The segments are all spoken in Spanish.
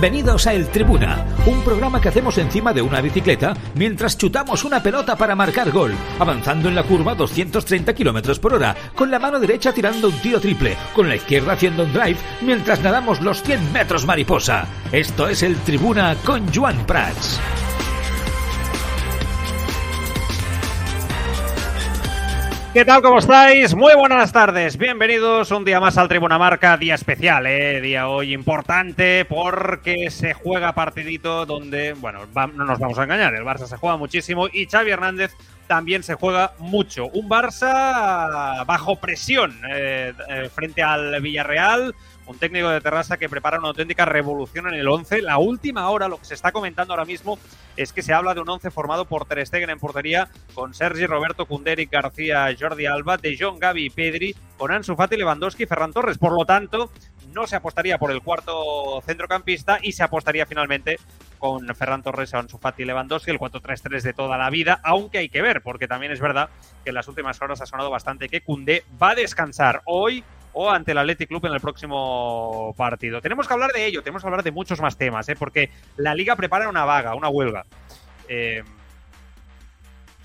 Bienvenidos a El Tribuna, un programa que hacemos encima de una bicicleta mientras chutamos una pelota para marcar gol, avanzando en la curva 230 km por hora, con la mano derecha tirando un tiro triple, con la izquierda haciendo un drive mientras nadamos los 100 metros mariposa. Esto es El Tribuna con Joan Prats. ¿Qué tal? ¿Cómo estáis? Muy buenas tardes. Bienvenidos un día más al Tribuna Marca, día especial, ¿eh? día hoy importante porque se juega partidito donde, bueno, no nos vamos a engañar, el Barça se juega muchísimo y Xavi Hernández también se juega mucho. Un Barça bajo presión eh, eh, frente al Villarreal, un técnico de Terrassa que prepara una auténtica revolución en el 11. La última hora, lo que se está comentando ahora mismo, es que se habla de un 11 formado por Ter Stegen en portería, con Sergi Roberto Kunderi, García, Jordi Alba, De Jong, Gavi y Pedri, con Ansu Fati, Lewandowski y Ferran Torres. Por lo tanto, no se apostaría por el cuarto centrocampista y se apostaría finalmente con Ferran Torres, Ansu Fati Lewandowski, el 4-3-3 de toda la vida, aunque hay que ver, porque también es verdad que en las últimas horas ha sonado bastante que Koundé va a descansar hoy o ante el Athletic Club en el próximo partido. Tenemos que hablar de ello, tenemos que hablar de muchos más temas, ¿eh? porque la liga prepara una vaga, una huelga. Eh,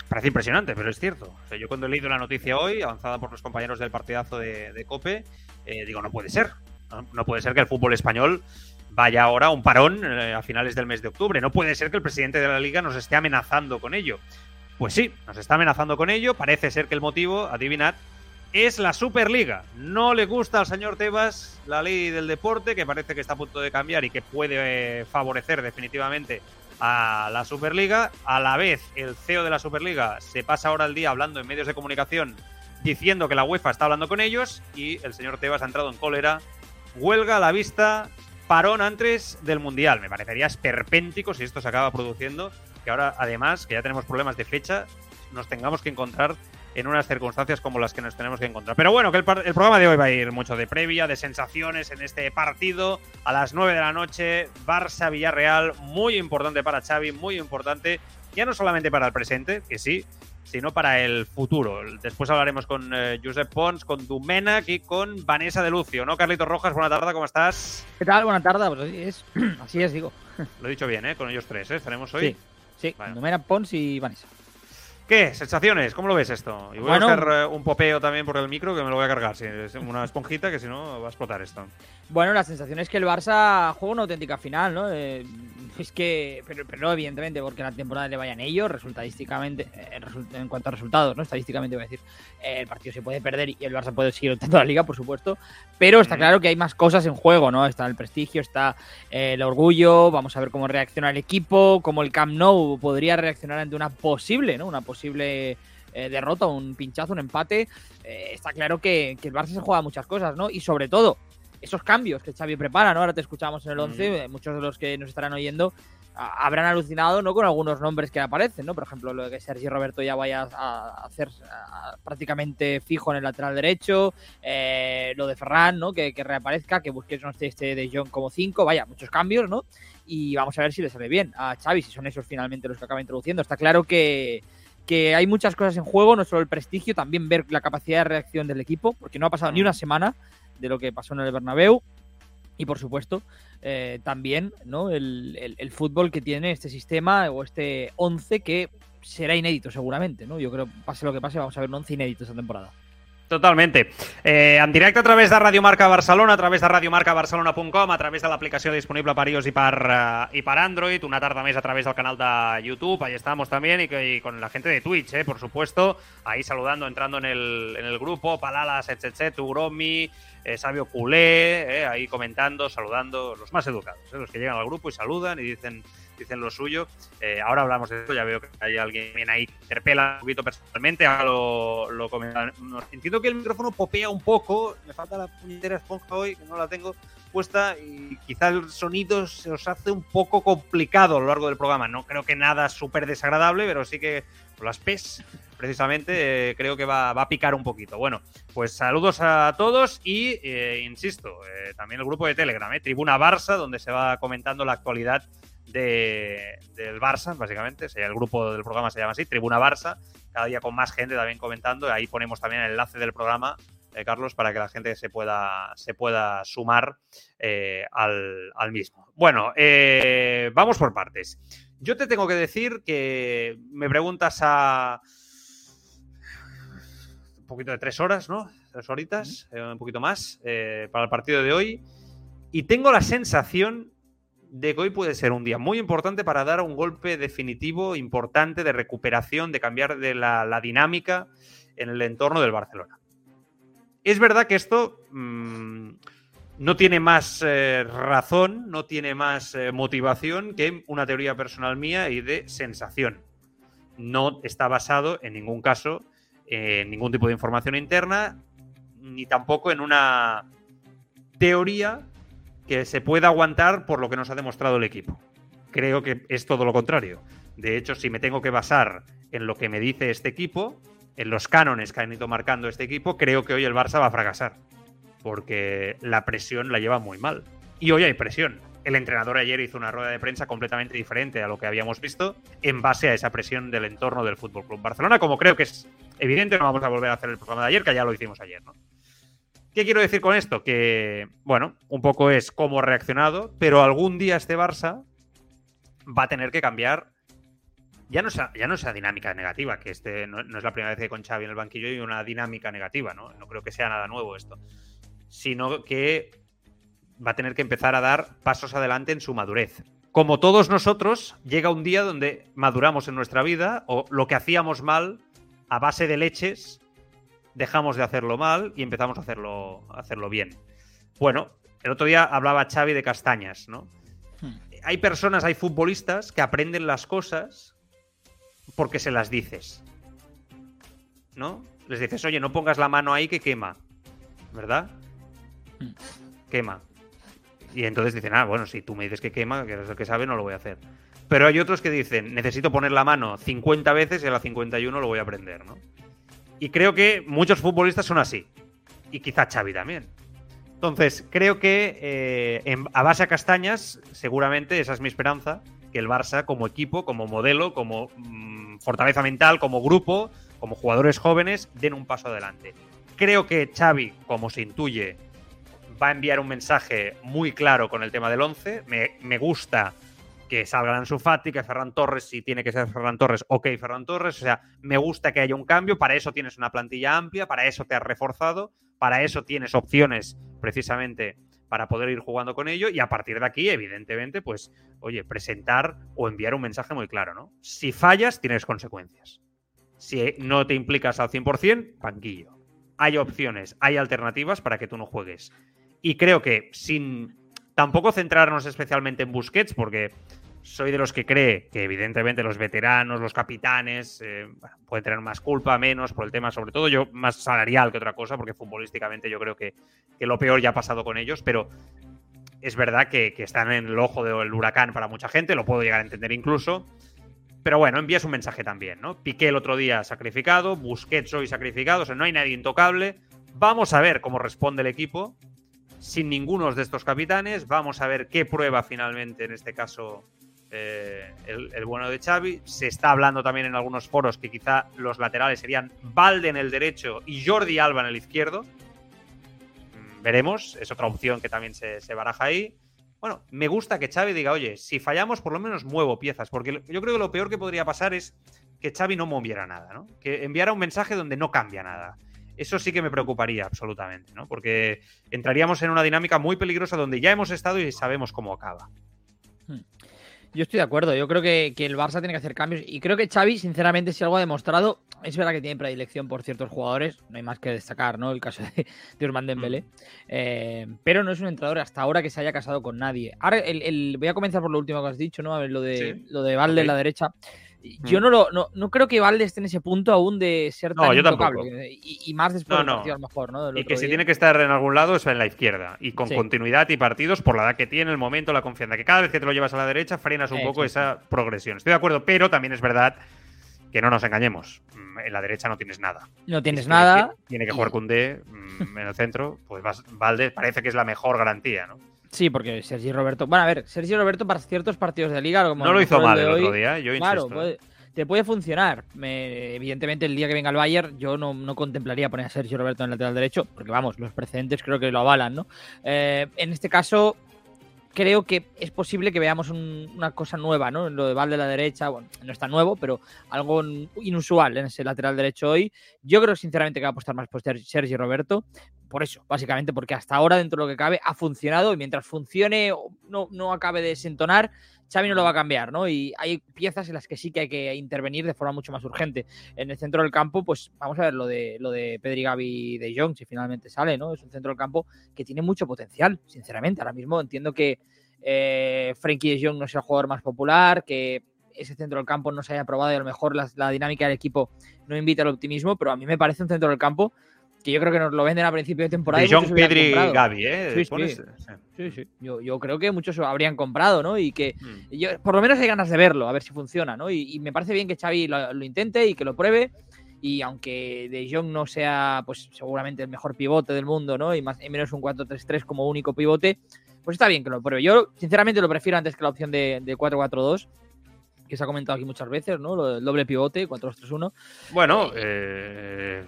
parece impresionante, pero es cierto. yo cuando he leído la noticia hoy, avanzada por los compañeros del partidazo de, Cope, eh, digo, no puede ser. No, puede ser que el fútbol español vaya ahora a un parón a finales del mes de octubre. No puede ser que el presidente de la liga nos esté amenazando con ello. Pues sí, nos está amenazando con ello. Parece ser que el motivo, adivinad, es la Superliga. No le gusta al señor Tebas la ley del deporte, que parece que está a punto de cambiar y que puede eh, favorecer definitivamente a la Superliga. A la vez, el CEO de la Superliga se pasa ahora el día hablando en medios de comunicación diciendo que la UEFA está hablando con ellos y el señor Tebas ha entrado en cólera. Huelga a la vista, parón antes del Mundial. Me parecería esperpéntico si esto se acaba produciendo, que ahora además, que ya tenemos problemas de fecha, nos tengamos que encontrar en unas circunstancias como las que nos tenemos que encontrar. Pero bueno, que el, programa de hoy va a ir mucho de previa, de sensaciones en este partido a las 9 de la noche, Barça-Villarreal, muy importante para Xavi, muy importante, ya no solamente para el presente, que sí, sino para el futuro. Después hablaremos con eh, Josep Pons, con Dumenac y con Vanessa de Lucio, ¿no? Carlitos Rojas, buena tarde, ¿cómo estás? ¿Qué tal? Buena tarde, pues así es, así es digo. Lo he dicho bien, ¿eh? Con ellos tres, ¿eh? Estaremos hoy. Sí, sí, Dumenac, Pons y Vanessa. ¿Qué? ¿Sensaciones? ¿Cómo lo ves esto? Y voy a hacer eh, un popeo también por el micro que me lo voy a cargar. Sí, es una esponjita que si no va a explotar esto. Bueno, la sensación es que el Barça juega una auténtica final, ¿no? Eh, es que, pero, pero, no evidentemente porque la temporada le vayan ellos, resultadísticamente, eh, en cuanto a resultados, ¿no? Estadísticamente voy a decir, el partido se puede perder y el Barça puede seguir optando la liga, por supuesto, pero está claro que hay más cosas en juego, ¿no? Está el prestigio, está el orgullo, vamos a ver cómo reacciona el equipo, cómo el Camp Nou podría reaccionar ante una posible, ¿no? Una posible eh, derrota, un pinchazo, un empate. Eh, está claro que, el Barça se juega muchas cosas, ¿no? Y sobre todo, esos cambios que Xavi prepara, ¿no? Ahora te escuchamos en el 11, eh, muchos de los que nos estarán oyendo habrán alucinado, ¿no? Con algunos nombres que aparecen, ¿no? Por ejemplo, lo de que Sergi Roberto ya vaya a hacer prácticamente fijo en el lateral derecho, lo de Ferran, ¿no? Que, reaparezca, que busques no este de John como 5, vaya, muchos cambios, ¿no? Y vamos a ver si le sale bien a Xavi, si son esos finalmente los que acaba introduciendo. Está claro que, que hay muchas cosas en juego, no solo el prestigio, también ver la capacidad de reacción del equipo, porque no ha pasado ni una semana de lo que pasó en el Bernabéu. Y por supuesto, eh, también ¿no? El, el, fútbol que tiene este sistema o este 11 que será inédito seguramente. ¿no? Yo creo, pase lo que pase, vamos a ver un 11 inédito esta temporada. Totalmente. Eh, en directe a través de Radio Marca Barcelona, a través de radiomarcabarcelona.com, a través de l'aplicació disponible per iOS i per, uh, i per Android, una tarda més a través del canal de YouTube, ahí estamos también, y, y con la gente de Twitch, eh, por supuesto, ahí saludando, entrando en el, en el grupo, Palala, Setsetset, Ugromi, eh, Sabio Culé, eh, ahí comentando, saludando, los más educados, eh, los que llegan al grupo y saludan y dicen dicen lo suyo. Eh, ahora hablamos de esto, ya veo que hay alguien ahí que interpela un poquito personalmente, ahora lo, lo Entiendo que el micrófono popea un poco, me falta la puñetera esponja hoy, que no la tengo puesta, y quizá el sonido se os hace un poco complicado a lo largo del programa. No creo que nada súper desagradable, pero sí que las PES precisamente eh, creo que va, a picar un poquito. Bueno, pues saludos a todos y, eh, insisto, también el grupo de Telegram, Tribuna Barça, donde se va comentando la actualidad de, del Barça, básicamente. el grupo del programa se llama así, Tribuna Barça. Cada día con más gente también comentando. Ahí ponemos también el enlace del programa eh, Carlos, para que la gente se pueda, se pueda sumar eh, al, mismo. Bueno, eh, vamos por partes. Yo te tengo que decir que me preguntas a un poquito de tres horas, ¿no? Tres horitas, un poquito más, para el partido de hoy. Y tengo la sensación de que hoy puede ser un día muy importante para dar un golpe definitivo, importante, de recuperación, de cambiar de la dinámica en el entorno del Barcelona. Es verdad que esto mm, no tiene más eh, razón, no tiene más eh, motivación que una teoría personal mía y de sensación. No está basado en ningún caso en ningún tipo de información interna, ni tampoco en una teoría se pueda aguantar por lo que nos ha demostrado el equipo. Creo que es todo lo contrario. De hecho, si me tengo que basar en lo que me dice este equipo, en los cánones que han ido marcando este equipo, creo que hoy el Barça va a fracasar. Porque la presión la lleva muy mal. Y hoy hay presión. El entrenador ayer hizo una rueda de prensa completamente diferente a lo que habíamos visto en base a esa presión del entorno del Fútbol Club Barcelona, como creo que es evidente, no vamos a volver a hacer el programa de ayer, que ya lo hicimos ayer, ¿no? ¿Qué quiero decir con esto? Que, bueno, un poco es cómo reaccionado, pero algún día este Barça va a tener que cambiar ya no, sea, ya no sea dinámica negativa, que este no, es la primera vez que con Xavi en el banquillo hay una dinámica negativa, ¿no? No creo que sea nada nuevo esto. Sino que va a tener que empezar a dar pasos adelante en su madurez. Como todos nosotros, llega un día donde maduramos en nuestra vida o lo que hacíamos mal a base de leches, dejamos de hacerlo mal y empezamos a hacerlo, a hacerlo bien. Bueno, el otro día hablaba Xavi de castañas, ¿no? Hmm. Hay personas, hay futbolistas que aprenden las cosas porque se las dices. ¿No? Les dices, oye, no pongas la mano ahí que quema. ¿Verdad? Mm. Quema. Y entonces dicen, ah, bueno, si tú me dices que quema, que eres el que sabe, no lo voy a hacer. Pero hay otros que dicen, necesito poner la mano 50 veces y a la 51 lo voy a aprender, ¿no? Y creo que muchos futbolistas son así. Y quizá Xavi también. Entonces, creo que eh, a base a castañas, seguramente esa es mi esperanza, que el Barça como equipo, como modelo, como mm, fortaleza mental, como grupo, como jugadores jóvenes, den un paso adelante. Creo que Xavi, como se intuye, va a enviar un mensaje muy claro con el tema del 11. Me, gusta que salga en su Fati, que Ferran Torres, si tiene que ser Ferran Torres, ok, Ferran Torres. O sea, me gusta que haya un cambio. Para eso tienes una plantilla amplia, para eso te has reforzado, para eso tienes opciones precisamente para poder ir jugando con ello y a partir de aquí, evidentemente, pues, oye, presentar o enviar un mensaje muy claro, ¿no? Si fallas, tienes consecuencias. Si no te implicas al 100%, banquillo. Hay opciones, hay alternativas para que tú no juegues. Y creo que sin tampoco centrarnos especialmente en Busquets, porque soy de los que cree que evidentemente los veteranos, los capitanes, eh, pueden tener más culpa, menos, por el tema sobre todo yo más salarial que otra cosa, porque futbolísticamente yo creo que, lo peor ya ha pasado con ellos, pero es verdad que, están en el ojo del huracán para mucha gente, lo puedo llegar a entender incluso. Pero bueno, envías un mensaje también, ¿no? Piqué el otro día sacrificado, Busquets hoy sacrificado, o sea, no hay nadie intocable. Vamos a ver cómo responde el equipo sin ninguno de estos capitanes. Vamos a ver qué prueba finalmente, en este caso, eh, el, bueno de Xavi. Se está hablando también en algunos foros que quizá los laterales serían Valde en el derecho y Jordi Alba en el izquierdo. Mm, veremos, es otra opción que también se, baraja ahí. Bueno, me gusta que Xavi diga, oye, si fallamos por lo menos muevo piezas, porque yo creo que lo peor que podría pasar es que Xavi no moviera nada, ¿no? Que enviara un mensaje donde no cambia nada. Eso sí que me preocuparía absolutamente, ¿no? Porque entraríamos en una dinámica muy peligrosa donde ya hemos estado y sabemos cómo acaba. Hmm. Yo estoy de acuerdo. Yo creo que, el Barça tiene que hacer cambios. Y creo que Xavi, sinceramente, si algo ha demostrado, es verdad que tiene predilección por ciertos jugadores. No hay más que destacar, ¿no? El caso de, de Urman Dembélé. Mm. Eh, pero no es un entrenador hasta ahora que se haya casado con nadie. Ahora, el, voy a comenzar por lo último que has dicho, ¿no? A ver, lo de, lo de Valde en la derecha. Yo mm. no, lo, no, creo que Valde esté en ese punto aún de ser tan intocable. Y, más después de no. mejor, ¿no? y que si tiene que estar en algún lado es en la izquierda. Y con continuidad y partidos por la edad que tiene, el momento, la confianza. Que cada vez que te lo llevas a la derecha frenas un poco esa progresión. Estoy de acuerdo, pero también es verdad que no nos engañemos. Mm, en la derecha no tienes nada. No tienes nada. Tiene que, jugar con D mm, en el centro. Pues Valde parece que es la mejor garantía, ¿no? Sí, porque Sergi Roberto. Bueno, a ver, Sergi Roberto para ciertos partidos de liga. Como no lo hizo mal el, otro día, yo insisto. Claro, ¿eh? te puede funcionar. evidentemente, el día que venga el Bayern, yo no, contemplaría poner a Sergio Roberto en el lateral derecho, porque vamos, los precedentes creo que lo avalan, ¿no? Eh, en este caso, creo que es posible que veamos una cosa nueva, ¿no? Lo de Val de la derecha, bueno, no está nuevo, pero algo inusual en ese lateral derecho hoy. Yo creo sinceramente que va a apostar más por Sergio Roberto. Por eso, básicamente, porque hasta ahora, dentro de lo que cabe, ha funcionado y mientras funcione no, no acabe de desentonar, Xavi no lo va a cambiar, ¿no? Y hay piezas en las que sí que hay que intervenir de forma mucho más urgente. En el centro del campo, pues vamos a ver lo de lo de Pedri Gavi de Jong, si finalmente sale, ¿no? Es un centro del campo que tiene mucho potencial, sinceramente. Ahora mismo entiendo que eh, Frankie de Jong no sea el jugador más popular, que ese centro del campo no se haya probado y a lo mejor la dinámica del equipo no invita al optimismo, pero a mí me parece un centro del campo que yo creo que nos lo venden a principio de temporada. De John Pedri Gaby, ¿eh? Sí, sí. Yo, creo que muchos habrían comprado, ¿no? Y que mm. yo, por lo menos hay ganas de verlo, a ver si funciona, ¿no? Y, me parece bien que Xavi lo, intente y que lo pruebe. Y aunque De Jong no sea, pues seguramente el mejor pivote del mundo, ¿no? Y, más, y menos un 4-3-3 como único pivote, pues está bien que lo pruebe. Yo, sinceramente, lo prefiero antes que la opción de, de 4-4-2 que se ha comentado aquí muchas veces, ¿no? El doble pivote, 4-2-3-1. Bueno, eh,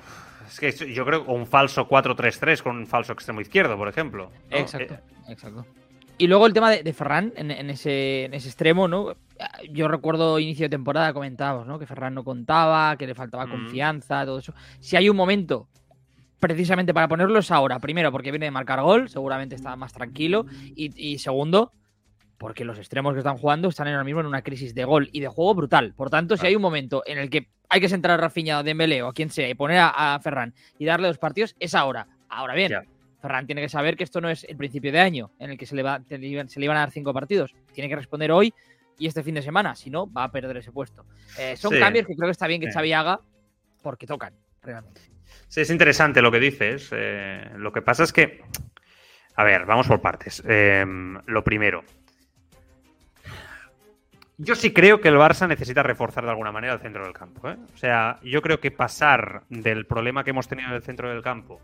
es que yo creo un falso 4-3-3 con un falso extremo izquierdo, por ejemplo. Exacto, eh, exacto. Y luego el tema de, Ferran en, ese, extremo, ¿no? Yo recuerdo inicio de temporada comentábamos, ¿no? Que Ferran no contaba, que le faltaba confianza, todo eso. Si hay un momento precisamente para ponerlo es ahora. Primero, porque viene de marcar gol, seguramente está más tranquilo. y segundo, porque los extremos que están jugando están ahora mismo en una crisis de gol y de juego brutal. Por tanto, si hay un momento en el que hay que centrar a Rafinha o Dembélé o a quien sea y poner a, Ferran y darle dos partidos, es ahora. Ahora bien, Ferran tiene que saber que esto no es el principio de año en el que se le, va, se le iban a dar cinco partidos. Tiene que responder hoy y este fin de semana, si no, va a perder ese puesto. Eh, son cambios que creo que está bien que Xavi haga porque tocan, realmente. Sí, es interesante lo que dices. Eh, lo que pasa es que, a ver, vamos por partes. Eh, lo primero, yo sí creo que el Barça necesita reforzar de alguna manera el centro del campo. ¿eh? O sea, yo creo que pasar del problema que hemos tenido en el centro del campo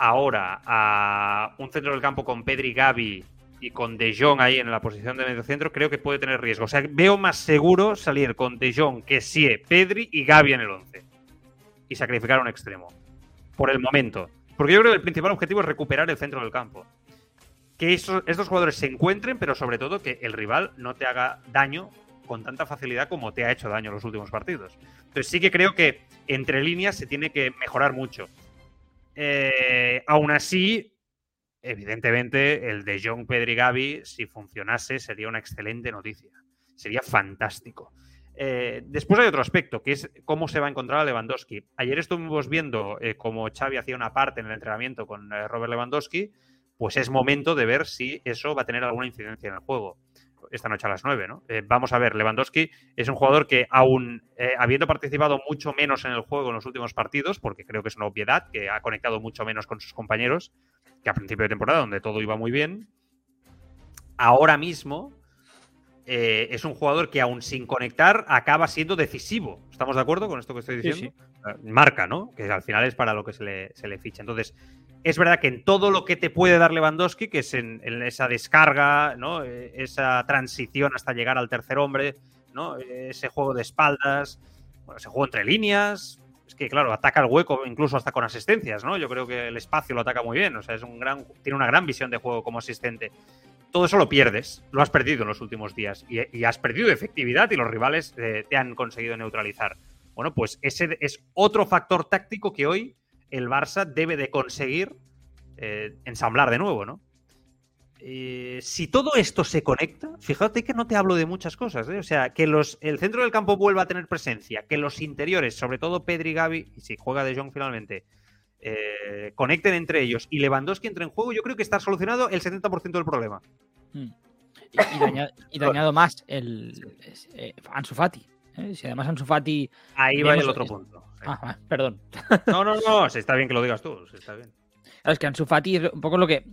ahora a un centro del campo con Pedri Gavi y con De Jong ahí en la posición de medio centro, creo que puede tener riesgo. O sea, veo más seguro salir con De Jong que Sie, Pedri y Gavi en el 11 y sacrificar un extremo. Por el momento. Porque yo creo que el principal objetivo es recuperar el centro del campo que estos jugadores se encuentren, pero sobre todo que el rival no te haga daño con tanta facilidad como te ha hecho daño en los últimos partidos. Entonces sí que creo que entre líneas se tiene que mejorar mucho. Eh, aún así, evidentemente, el de John Pedri Gavi, si funcionase, sería una excelente noticia. Sería fantástico. Eh, después hay otro aspecto, que es cómo se va a encontrar a Lewandowski. Ayer estuvimos viendo eh, cómo Xavi hacía una parte en el entrenamiento con Robert Lewandowski pues es momento de ver si eso va a tener alguna incidencia en el juego. Esta noche a las 9, ¿no? Eh, vamos a ver, Lewandowski es un jugador que, aún eh, habiendo participado mucho menos en el juego en los últimos partidos, porque creo que es una obviedad, que ha conectado mucho menos con sus compañeros que a principio de temporada, donde todo iba muy bien, ahora mismo eh, es un jugador que, aún sin conectar, acaba siendo decisivo. ¿Estamos de acuerdo con esto que estoy diciendo? Marca, ¿no? Que al final es para lo que se le, se le ficha. Entonces, es verdad que en todo lo que te puede dar Lewandowski, que es en, esa descarga, ¿no? Eh, esa transición hasta llegar al tercer hombre, ¿no? ese juego de espaldas, ese juego entre líneas, es que claro, ataca el hueco incluso hasta con asistencias, ¿no? Yo creo que el espacio lo ataca muy bien, o sea, es un gran, tiene una gran visión de juego como asistente. Todo eso lo pierdes, lo has perdido en los últimos días y, has perdido efectividad y los rivales eh, te han conseguido neutralizar. Bueno, pues ese es otro factor táctico que hoy el Barça debe de conseguir eh, ensamblar de nuevo, ¿no? Eh, si todo esto se conecta, fíjate que no te hablo de muchas cosas, ¿eh? o sea, que los, el centro del campo vuelva a tener presencia, que los interiores, sobre todo Pedri y Gavi, y si juega De Jong finalmente, conecten entre ellos y Lewandowski entre en juego, yo creo que está solucionado el 70% del problema. Hmm. Y, dañado, más el, Ansu Fati. Si además Ansu Fati... Ahí va el otro punto. Ah, perdón. No, no, no, está bien que lo digas tú, está bien. Es que Ansu Fati es un poco lo que.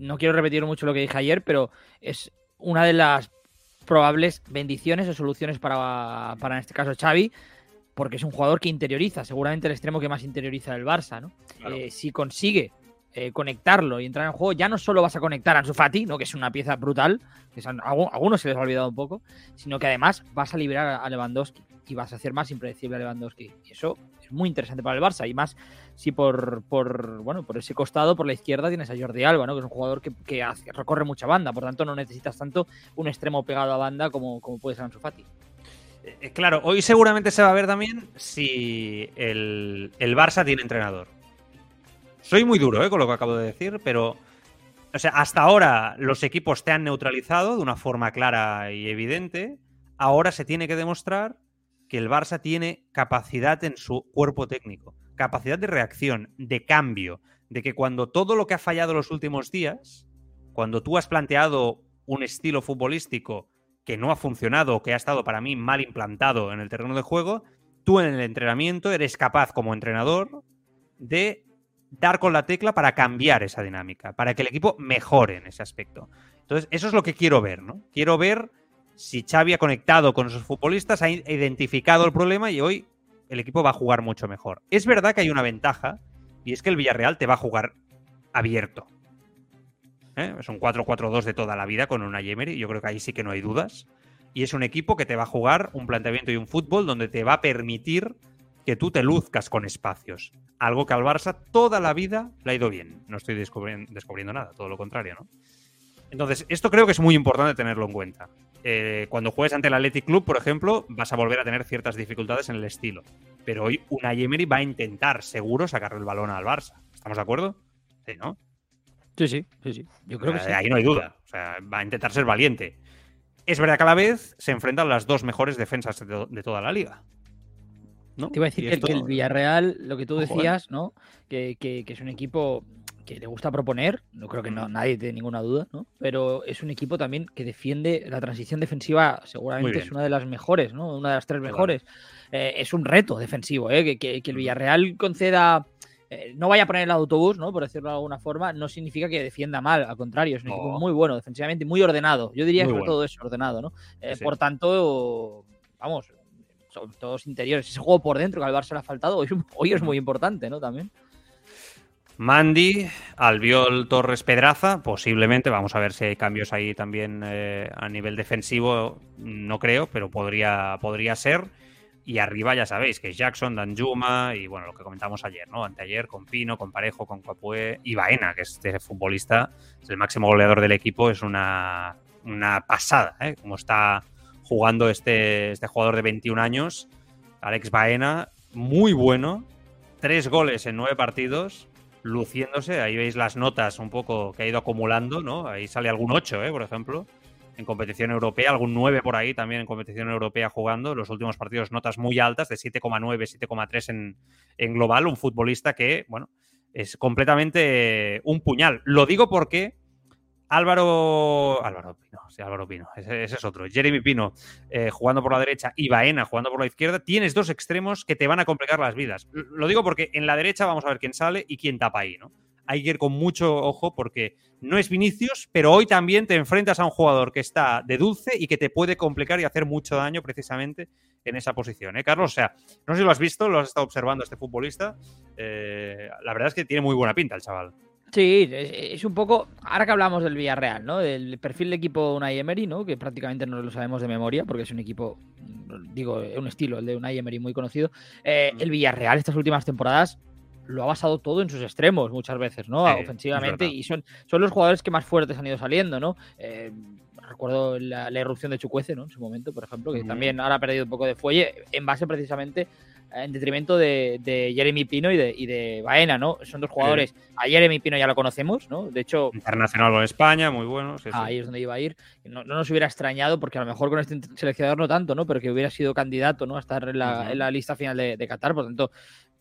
no quiero repetir mucho lo que dije ayer, pero es una de las probables bendiciones o soluciones para, para en este caso Xavi, porque es un jugador que interioriza, seguramente el extremo que más interioriza el Barça, ¿no? Eh, si consigue eh, conectarlo y entrar en juego, ya no solo vas a conectar a Ansu Fati, ¿no? que es una pieza brutal, que a algunos se les ha olvidado un poco, sino que además vas a liberar a Lewandowski y vas a hacer más impredecible a Lewandowski. Y eso es muy interesante para el Barça. Y más si por, por, bueno, por ese costado, por la izquierda, tienes a Jordi Alba, ¿no? que es un jugador que, recorre mucha banda. Por tanto, no necesitas tanto un extremo pegado a banda como, como puede ser Ansu Fati. Eh, claro, hoy seguramente se va a ver también si el, el Barça tiene entrenador. Soy muy duro ¿eh? con lo que acabo de decir, pero o sea, hasta ahora los equipos te han neutralizado de una forma clara y evidente. Ahora se tiene que demostrar que el Barça tiene capacidad en su cuerpo técnico, capacidad de reacción, de cambio, de que cuando todo lo que ha fallado los últimos días, cuando tú has planteado un estilo futbolístico que no ha funcionado, que ha estado para mí mal implantado en el terreno de juego, tú en el entrenamiento eres capaz como entrenador de dar con la tecla para cambiar esa dinámica, para que el equipo mejore en ese aspecto. Entonces, eso es lo que quiero ver, ¿no? Quiero ver si Xavi ha conectado con esos futbolistas, ha identificado el problema y hoy el equipo va a jugar mucho mejor. Es verdad que hay una ventaja y es que el Villarreal te va a jugar abierto. ¿Eh? Es un 4-4-2 de toda la vida con una Yemery, yo creo que ahí sí que no hay dudas. Y es un equipo que te va a jugar un planteamiento y un fútbol donde te va a permitir que tú te luzcas con espacios. Algo que al Barça toda la vida le ha ido bien. No estoy descubriendo nada, todo lo contrario, ¿no? Entonces, esto creo que es muy importante tenerlo en cuenta. Eh, cuando juegues ante el Athletic Club, por ejemplo, vas a volver a tener ciertas dificultades en el estilo. Pero hoy una Emery va a intentar, seguro, sacarle el balón al Barça. ¿Estamos de acuerdo? Sí, ¿no? Sí, sí, sí, sí. Yo creo que sí. Ahí no hay duda. O sea, va a intentar ser valiente. Es verdad que a la vez se enfrentan las dos mejores defensas de, toda la liga. ¿No? Te iba a decir que, el Villarreal, lo que tú ¿eh? decías, ¿no? Que, que, es un equipo que le gusta proponer, no creo que no, nadie tenga ninguna duda, ¿no? Pero es un equipo también que defiende la transición defensiva, seguramente es una de las mejores, ¿no? Una de las tres mejores. Eh, es un reto defensivo, ¿eh? Que, el Villarreal conceda. Eh, no vaya a poner el autobús, ¿no? Por decirlo de alguna forma, no significa que defienda mal, al contrario, es un equipo muy bueno defensivamente, muy ordenado. Yo diría que todo es ordenado, ¿no? Por tanto, vamos, son todos interiores. Ese juego por dentro que al Barça le ha faltado, hoy, es muy importante, ¿no? También. Mandy, Albiol Torres Pedraza, posiblemente, vamos a ver si hay cambios ahí también eh, a nivel defensivo, no creo, pero podría, podría ser. Y arriba ya sabéis que es Jackson, Danjuma y bueno, lo que comentamos ayer, ¿no? Anteayer con Pino, con Parejo, con Capué y Baena, que este futbolista es el máximo goleador del equipo, es una, una pasada, ¿eh? Como está jugando este, este jugador de 21 años, Alex Baena, muy bueno, tres goles en nueve partidos, luciéndose. Ahí veis las notas un poco que ha ido acumulando, ¿no? Ahí sale algún 8, ¿eh? por ejemplo, en competición europea, algún 9 por ahí también en competición europea jugando. Los últimos partidos notas muy altas, de 7,9, 7,3 en, en global. Un futbolista que, bueno, es completamente un puñal. Lo digo porque Álvaro. Álvaro Pino, sí, Álvaro Pino, ese, es otro. Jeremy Pino eh, jugando por la derecha y Baena jugando por la izquierda. Tienes dos extremos que te van a complicar las vidas. Lo digo porque en la derecha vamos a ver quién sale y quién tapa ahí, ¿no? Hay que ir con mucho ojo porque no es Vinicius, pero hoy también te enfrentas a un jugador que está de dulce y que te puede complicar y hacer mucho daño precisamente en esa posición, ¿eh, Carlos? O sea, no sé si lo has visto, lo has estado observando este futbolista. Eh, la verdad es que tiene muy buena pinta el chaval. Sí, es, un poco, ahora que hablamos del Villarreal, ¿no? Del perfil de equipo de Unai Emery, ¿no? Que prácticamente no lo sabemos de memoria, porque es un equipo, digo, un estilo, el de Unai Emery muy conocido. Eh, el Villarreal estas últimas temporadas lo ha basado todo en sus extremos muchas veces, ¿no? Ofensivamente, y son, son los jugadores que más fuertes han ido saliendo, ¿no? Eh, recuerdo la, irrupción de Chucuece, ¿no? En su momento, por ejemplo, que también ahora ha perdido un poco de fuelle en base precisamente en detrimento de, Jeremy Pino y de, y de, Baena, ¿no? Son dos jugadores. A Jeremy Pino ya lo conocemos, ¿no? De hecho. Internacional con España, muy bueno. ahí es donde iba a ir. No, nos hubiera extrañado, porque a lo mejor con este seleccionador no tanto, ¿no? Pero que hubiera sido candidato, ¿no? A estar en la, lista final de, Qatar. Por tanto,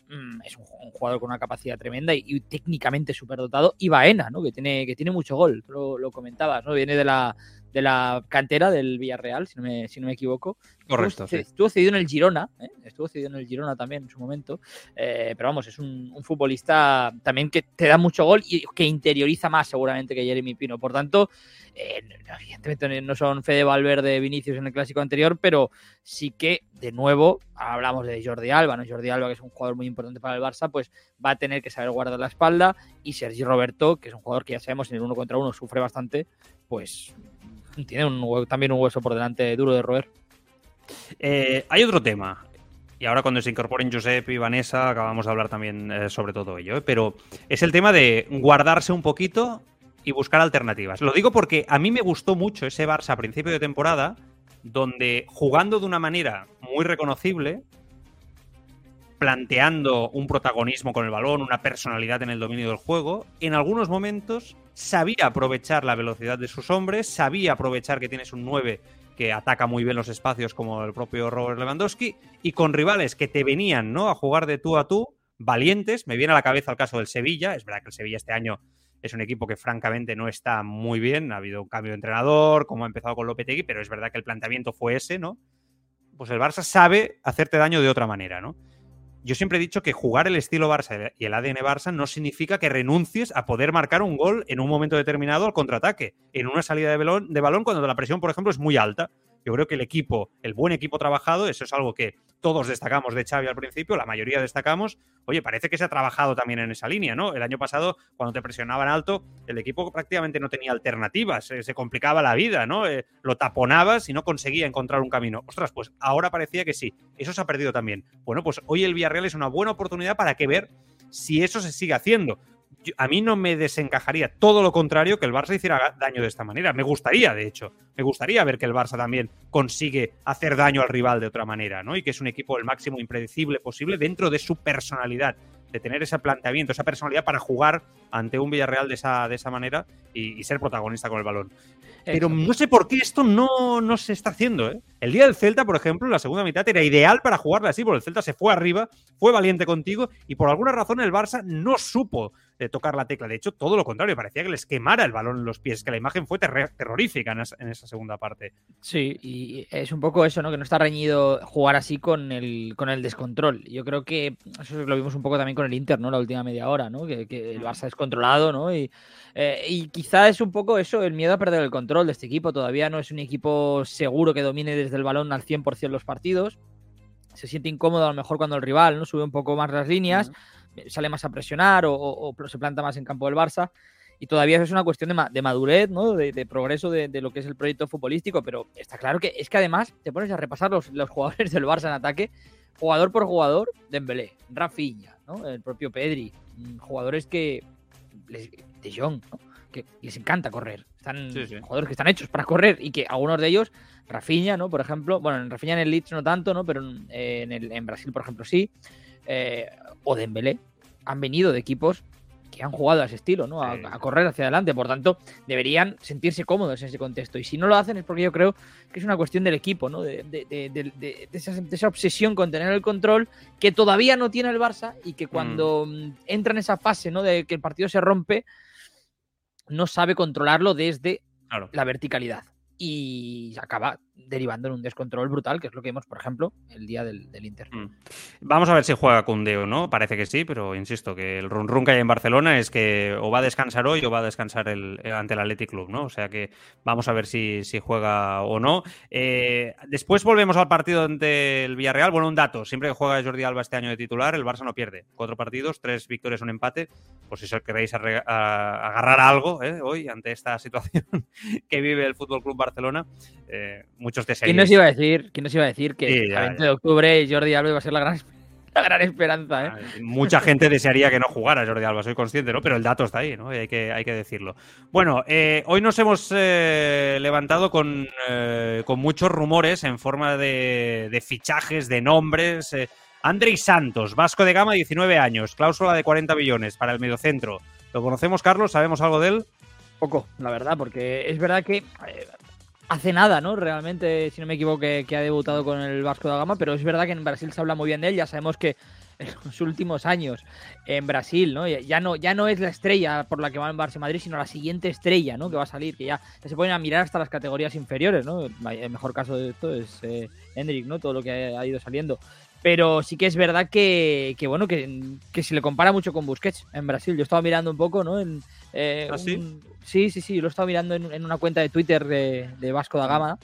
mm, es un, jugador con una capacidad tremenda y, técnicamente súper dotado. Y Baena, ¿no? Que tiene, que tiene mucho gol, lo, lo comentabas, ¿no? Viene de la, de la cantera del Villarreal, si no me, si no me equivoco. Correcto. Estuvo, estuvo cedido en el Girona, ¿eh? estuvo cedido en el Girona también en su momento. Eh, pero vamos, es un, un, futbolista también que te da mucho gol y que interioriza más seguramente que Jeremy Pino. Por tanto, eh, evidentemente no son Fede Valverde, Vinicius en el clásico anterior, pero sí que de nuevo hablamos de Jordi Alba, ¿no? Jordi Alba, que es un jugador muy importante para el Barça, pues va a tener que saber guardar la espalda. Y Sergi Roberto, que es un jugador que ya sabemos en el uno contra uno sufre bastante, pues tiene un, también un hueso por delante duro de roer. Eh, hay otro tema. Y ahora cuando se incorporen Josep y Vanessa acabamos de hablar también eh, sobre todo ello. ¿eh? Pero es el tema de guardarse un poquito y buscar alternativas. Lo digo porque a mí me gustó mucho ese Barça a principio de temporada, donde jugando de una manera muy reconocible, planteando un protagonismo con el balón, una personalidad en el dominio del juego, en algunos momentos sabía aprovechar la velocidad de sus hombres, sabía aprovechar que tienes un 9 que ataca muy bien los espacios como el propio Robert Lewandowski, y con rivales que te venían ¿no? a jugar de tú a tú, valientes, me viene a la cabeza el caso del Sevilla, es verdad que el Sevilla este año es un equipo que francamente no está muy bien, ha habido un cambio de entrenador, como ha empezado con Lopetegui, pero es verdad que el planteamiento fue ese, ¿no? Pues el Barça sabe hacerte daño de otra manera, ¿no? Yo siempre he dicho que jugar el estilo Barça y el ADN Barça no significa que renuncies a poder marcar un gol en un momento determinado al contraataque, en una salida de balón, de balón cuando la presión, por ejemplo, es muy alta. Yo creo que el equipo, el buen equipo trabajado, eso es algo que todos destacamos de Xavi al principio, la mayoría destacamos. Oye, parece que se ha trabajado también en esa línea, ¿no? El año pasado, cuando te presionaban alto, el equipo prácticamente no tenía alternativas, se, se complicaba la vida, ¿no? Eh, lo taponabas y no conseguía encontrar un camino. Ostras, pues ahora parecía que sí. Eso se ha perdido también. Bueno, pues hoy el Villarreal es una buena oportunidad para que ver si eso se sigue haciendo a mí no me desencajaría todo lo contrario que el Barça hiciera daño de esta manera. Me gustaría, de hecho, me gustaría ver que el Barça también consigue hacer daño al rival de otra manera, ¿no? Y que es un equipo el máximo impredecible posible dentro de su personalidad, de tener ese planteamiento, esa personalidad para jugar ante un Villarreal de esa, de esa manera y, y ser protagonista con el balón. Pero no sé por qué esto no, no se está haciendo. ¿eh? El día del Celta, por ejemplo, la segunda mitad era ideal para jugarle así, porque el Celta se fue arriba, fue valiente contigo y por alguna razón el Barça no supo de tocar la tecla. De hecho, todo lo contrario, parecía que les quemara el balón en los pies, que la imagen fue ter terrorífica en, en, esa segunda parte. Sí, y es un poco eso, ¿no? Que no está reñido jugar así con el, con el descontrol. Yo creo que eso lo vimos un poco también con el Inter, ¿no? La última media hora, ¿no? Que, que el Barça descontrolado, ¿no? Y, eh, y quizá es un poco eso, el miedo a perder el control de este equipo. Todavía no es un equipo seguro que domine desde el balón al 100% los partidos. Se siente incómodo a lo mejor cuando el rival no sube un poco más las líneas. Uh -huh sale más a presionar o, o, o, se planta más en campo del Barça. Y todavía es una cuestión de, ma de madurez, ¿no? de, de progreso de, de, lo que es el proyecto futbolístico, pero está claro que es que además te pones a repasar los, los jugadores del Barça en ataque, jugador por jugador, Dembélé, Rafinha, ¿no? el propio Pedri, mm, jugadores que... Les, de Jong, ¿no? que les encanta correr. Están sí, sí. jugadores que están hechos para correr y que algunos de ellos, Rafinha, ¿no? Por ejemplo, bueno, en Rafinha en el Leeds no tanto, ¿no? Pero en, en, el, en Brasil, por ejemplo, sí eh, o Dembélé han venido de equipos que han jugado a ese estilo, ¿no? A, a, correr hacia adelante. Por tanto, deberían sentirse cómodos en ese contexto. Y si no lo hacen es porque yo creo que es una cuestión del equipo, ¿no? De, de, de, de esa, esa, obsesión con tener el control que todavía no tiene el Barça y que cuando mm. entra en esa fase, ¿no? De que el partido se rompe, no sabe controlarlo desde claro. la verticalidad y acaba derivando en un descontrol brutal, que es lo que vimos, por ejemplo, el día del, del Inter. Mm. Vamos a ver si juega Cunde o no, parece que sí, pero insisto que el run run que hay en Barcelona es que o va a descansar hoy o va a descansar el, ante el Athletic Club, ¿no? O sea que vamos a ver si, si juega o no. Eh, después volvemos al partido ante el Villarreal. Bueno, un dato, siempre que juega Jordi Alba este año de titular, el Barça no pierde. Cuatro partidos, tres victorias, un empate. Por si queréis agarrar algo ¿eh? hoy ante esta situación que vive el Fútbol Club Barcelona. Eh, muchos de ¿Quién nos iba a decir, quién nos iba a decir que sí, ya, el 20 de octubre Jordi Alba iba a ser la gran, la gran esperanza? ¿eh? Mucha gente desearía que no jugara Jordi Alba, soy consciente, ¿no? Pero el dato está ahí, ¿no? Y hay que, hay que decirlo. Bueno, eh, hoy nos hemos eh, levantado con, eh, con, muchos rumores en forma de, de fichajes, de nombres. Eh, Andrei Santos, Vasco de Gama, 19 años, cláusula de 40 millones para el mediocentro. ¿Lo conocemos, Carlos? ¿Sabemos algo de él? Poco, la verdad, porque es verdad que eh, hace nada, ¿no? Realmente, si no me equivoco, que, ha debutado con el Vasco da Gama, pero es verdad que en Brasil se habla muy bien de él. Ya sabemos que en los últimos años en Brasil, ¿no? Ya no, ya no es la estrella por la que va en Barça Madrid, sino la siguiente estrella, ¿no? Que va a salir, que ya, se pueden a mirar hasta las categorías inferiores, ¿no? El mejor caso de esto es eh, Hendrik, ¿no? Todo lo que ha ido saliendo. Pero sí que es verdad que, bueno, que, que, se le compara mucho con Busquets en Brasil. Yo estaba mirando un poco, ¿no? En, eh, ¿Ah, sí? sí, sí, sí, lo he estado mirando en, una cuenta de Twitter de, de Vasco da Gama.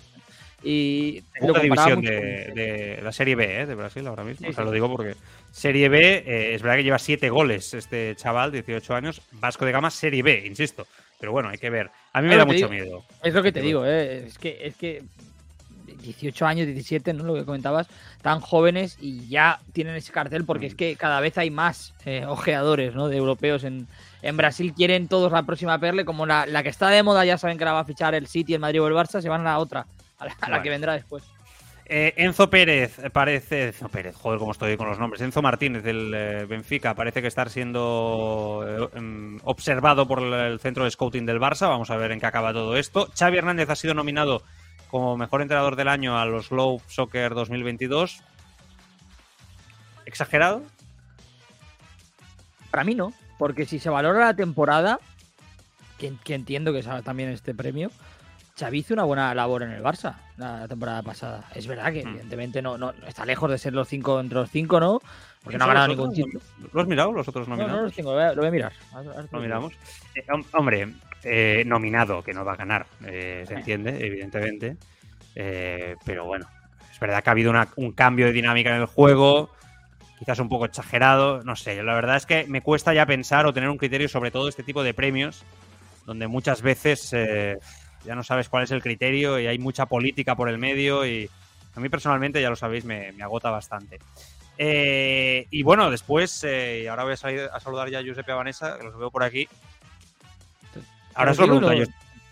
Y la división de, la Serie B ¿eh? de Brasil ahora mismo. o sea, lo digo porque Serie B eh, es verdad que lleva siete goles este chaval, 18 años. Vasco de Gama, Serie B, insisto. Pero bueno, hay que ver. A mí me da mucho miedo. Es lo que te digo, ¿eh? es que es que 18 años, 17, ¿no? Lo que comentabas, tan jóvenes y ya tienen ese cartel porque es mm. que cada vez hay más eh, ojeadores, ¿no? De europeos en, en Brasil quieren todos la próxima perle, como la, la, que está de moda ya saben que la va a fichar el City, el Madrid o el Barça, se van a la otra a la, que vendrá después. Eh, Enzo Pérez parece. Enzo Pérez, joder, cómo estoy con los nombres. Enzo Martínez del eh, Benfica parece que está siendo eh, em, observado por el centro de scouting del Barça. Vamos a ver en qué acaba todo esto. Xavi Hernández ha sido nominado como mejor entrenador del año a los Globe Soccer 2022. ¿Exagerado? Para mí no, porque si se valora la temporada, que, que entiendo que es también este premio, Xavi hizo una buena labor en el Barça la temporada pasada. Es verdad que, hmm. evidentemente, no, no está lejos de ser los cinco entre los cinco, ¿no? Porque no ha ganado ningún título. ¿Lo has mirado, los otros nominados? No, no los tengo, lo voy a, mirar. Lo miramos. Eh, hombre, eh, nominado, que no va a ganar, eh, se entiende, evidentemente. pero bueno, es verdad que ha habido un cambio de dinámica en el juego, quizás un poco exagerado, no sé. La verdad es que me cuesta ya pensar o tener un criterio sobre todo este tipo de premios, donde muchas veces ya no sabes cuál es el criterio y hay mucha política por el medio y a mí personalmente, ya lo sabéis, me, agota bastante. Eh, y bueno, después, eh, ahora voy a, salir a saludar ya a Giuseppe Vanessa, que los veo por aquí. Ahora se lo pregunto yo.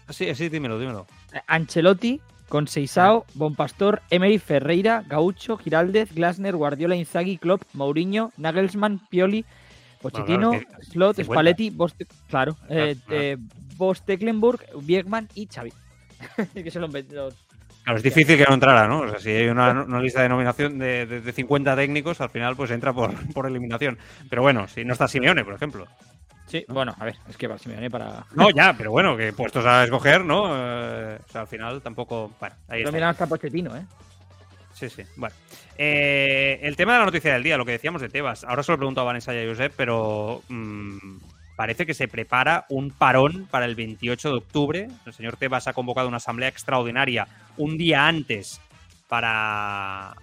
Sí, sí, dímelo, dímelo. Ancelotti, con Seisao, Bonpastor, Emery, Ferreira, Gaucho, Giraldez, Glasner, Guardiola, Inzaghi, Klopp, Mourinho, Nagelsmann, Pioli, Pochettino, Slot, Spalletti, claro, eh, eh Biegman y Xavi. que son los, Claro, es difícil que no entrara, ¿no? O sea, si hay una, lista de nominación de, de, 50 técnicos, al final pues entra por, por eliminación. Pero bueno, si no está Simeone, por ejemplo. Sí, bueno, a ver, es que para Simeone para... No, ya, pero bueno, que puestos a escoger, ¿no? Eh, o sea, al final tampoco... Bueno, ahí está. hasta Pochettino, ¿eh? Sí, sí. Bueno. Eh, el tema de la noticia del día, lo que decíamos de Tebas. Ahora se lo pregunto a Vanessa y a Josep, pero mm, parece que se prepara un parón para el 28 de octubre. El señor Tebas ha convocado una asamblea extraordinaria un día antes para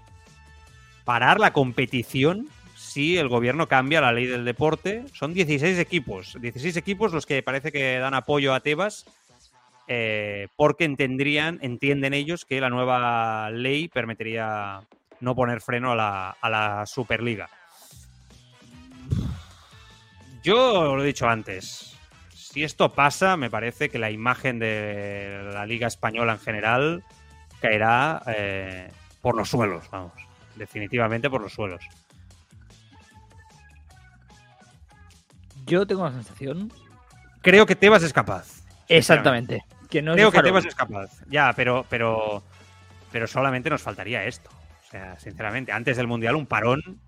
parar la competición si el gobierno cambia la ley del deporte. Son 16 equipos, 16 equipos los que parece que dan apoyo a Tebas eh, porque entendrían, entienden ellos que la nueva ley permitiría no poner freno a la, a la Superliga. Yo lo he dicho antes. Si esto pasa, me parece que la imagen de la Liga Española en general caerá eh, por los suelos, vamos. Definitivamente por los suelos. Yo tengo la sensación. Creo que Tebas es capaz. Exactamente. Que no Creo que Tebas es capaz. Ya, pero, pero, pero solamente nos faltaría esto. O sea, sinceramente, antes del Mundial, un parón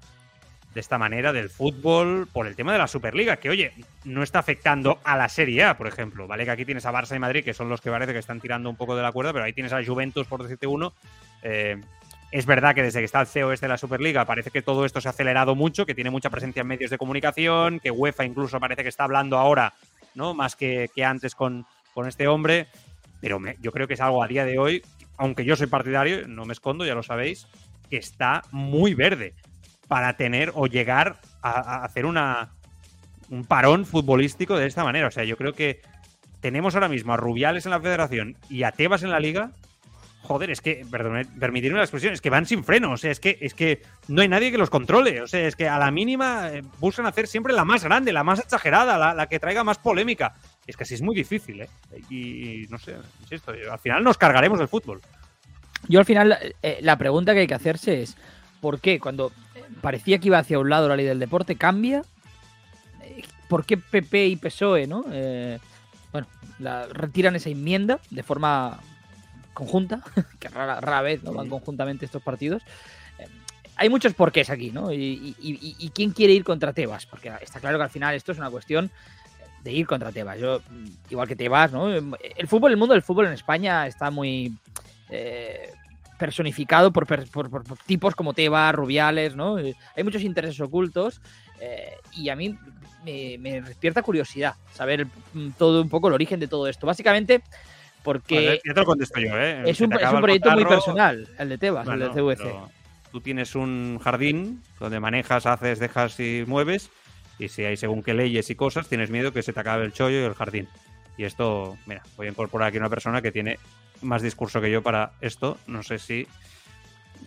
de esta manera del fútbol por el tema de la Superliga, que oye, no está afectando a la Serie A, por ejemplo, ¿vale? Que aquí tienes a Barça y Madrid, que son los que parece que están tirando un poco de la cuerda, pero ahí tienes a Juventus, por decirte uno. Eh, es verdad que desde que está el CEO este de la Superliga parece que todo esto se ha acelerado mucho, que tiene mucha presencia en medios de comunicación, que UEFA incluso parece que está hablando ahora, ¿no? Más que, antes con, con este hombre. Pero yo creo que es algo a día de hoy, aunque yo soy partidario, no me escondo, ya lo sabéis, que está muy verde para tener o llegar a, hacer una, un parón futbolístico de esta manera. O sea, yo creo que tenemos ahora mismo a Rubiales en la federación y a Tebas en la liga. Joder, es que, perdón, permitirme la expresión, es que van sin freno. O sea, es que, es que no hay nadie que los controle. O sea, es que a la mínima eh, buscan hacer siempre la más grande, la más exagerada, la, que traiga más polémica. Es que así es muy difícil, ¿eh? Y, no sé, insisto, al final nos cargaremos el fútbol. Yo al final, eh, la pregunta que hay que hacerse es, ¿por qué cuando parecía que iba hacia un lado la ley del deporte, cambia. ¿Por qué PP y PSOE, no? Eh, bueno, la, retiran esa enmienda de forma conjunta, que rara, vez no van conjuntamente estos partidos. Eh, hay muchos porqués aquí, ¿no? Y, y, y, quién quiere ir contra Tebas, porque está claro que al final esto es una cuestión de ir contra Tebas. Yo, igual que Tebas, ¿no? El fútbol, el mundo del fútbol en España está muy eh, personificado por, por, tipos como Tebas, Rubiales, ¿no? Eh, hay muchos intereses ocultos eh, y a mí me, despierta curiosidad saber todo un poco el origen de todo esto. Básicamente porque... ya te lo contesto yo, ¿eh? Es un, es un proyecto muy personal, el de Tebas, el de CVC. Tú tienes un jardín donde manejas, haces, dejas y mueves y si hay según qué leyes y cosas, tienes miedo que se te acabe el chollo y el jardín. Y esto, mira, voy a incorporar aquí una persona que tiene más discurso que yo para esto. No sé si.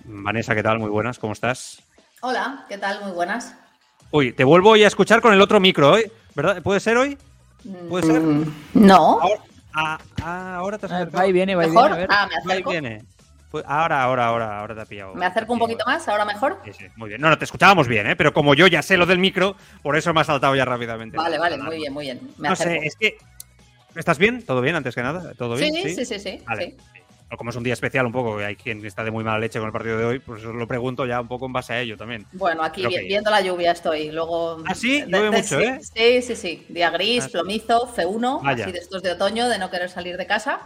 Vanessa, ¿qué tal? Muy buenas, ¿cómo estás? Hola, ¿qué tal? Muy buenas. Uy, te vuelvo hoy a escuchar con el otro micro hoy, ¿verdad? ¿Puede ser hoy? ¿Puede ser? Mm, no. Ahora, ah, ah, ahora te has ah, Va y viene, va y viene. Ah, me acerco. viene. Pues ahora, ahora, ahora, ahora te ha pillado. ¿Me acerco un poquito más? ¿Ahora mejor? Sí, sí, muy bien. No, no, te escuchábamos bien, ¿eh? Pero como yo ya sé lo del micro, por eso me ha saltado ya rápidamente. Vale, vale, muy bien, muy bien. no sé, es que. ¿Estás bien? ¿Todo bien antes que nada? ¿Todo bien? Sí, sí, sí, sí. Vale. Como es un día especial un poco, hay quien está de muy mala leche con el partido de hoy, pues os lo pregunto ya un poco en base a ello también. Bueno, aquí viendo la lluvia estoy. Luego, ¿Ah, sí? Llueve mucho, sí, ¿eh? Sí, sí, sí. Día gris, ah, plomizo, C1, así de estos de otoño, de no querer salir de casa.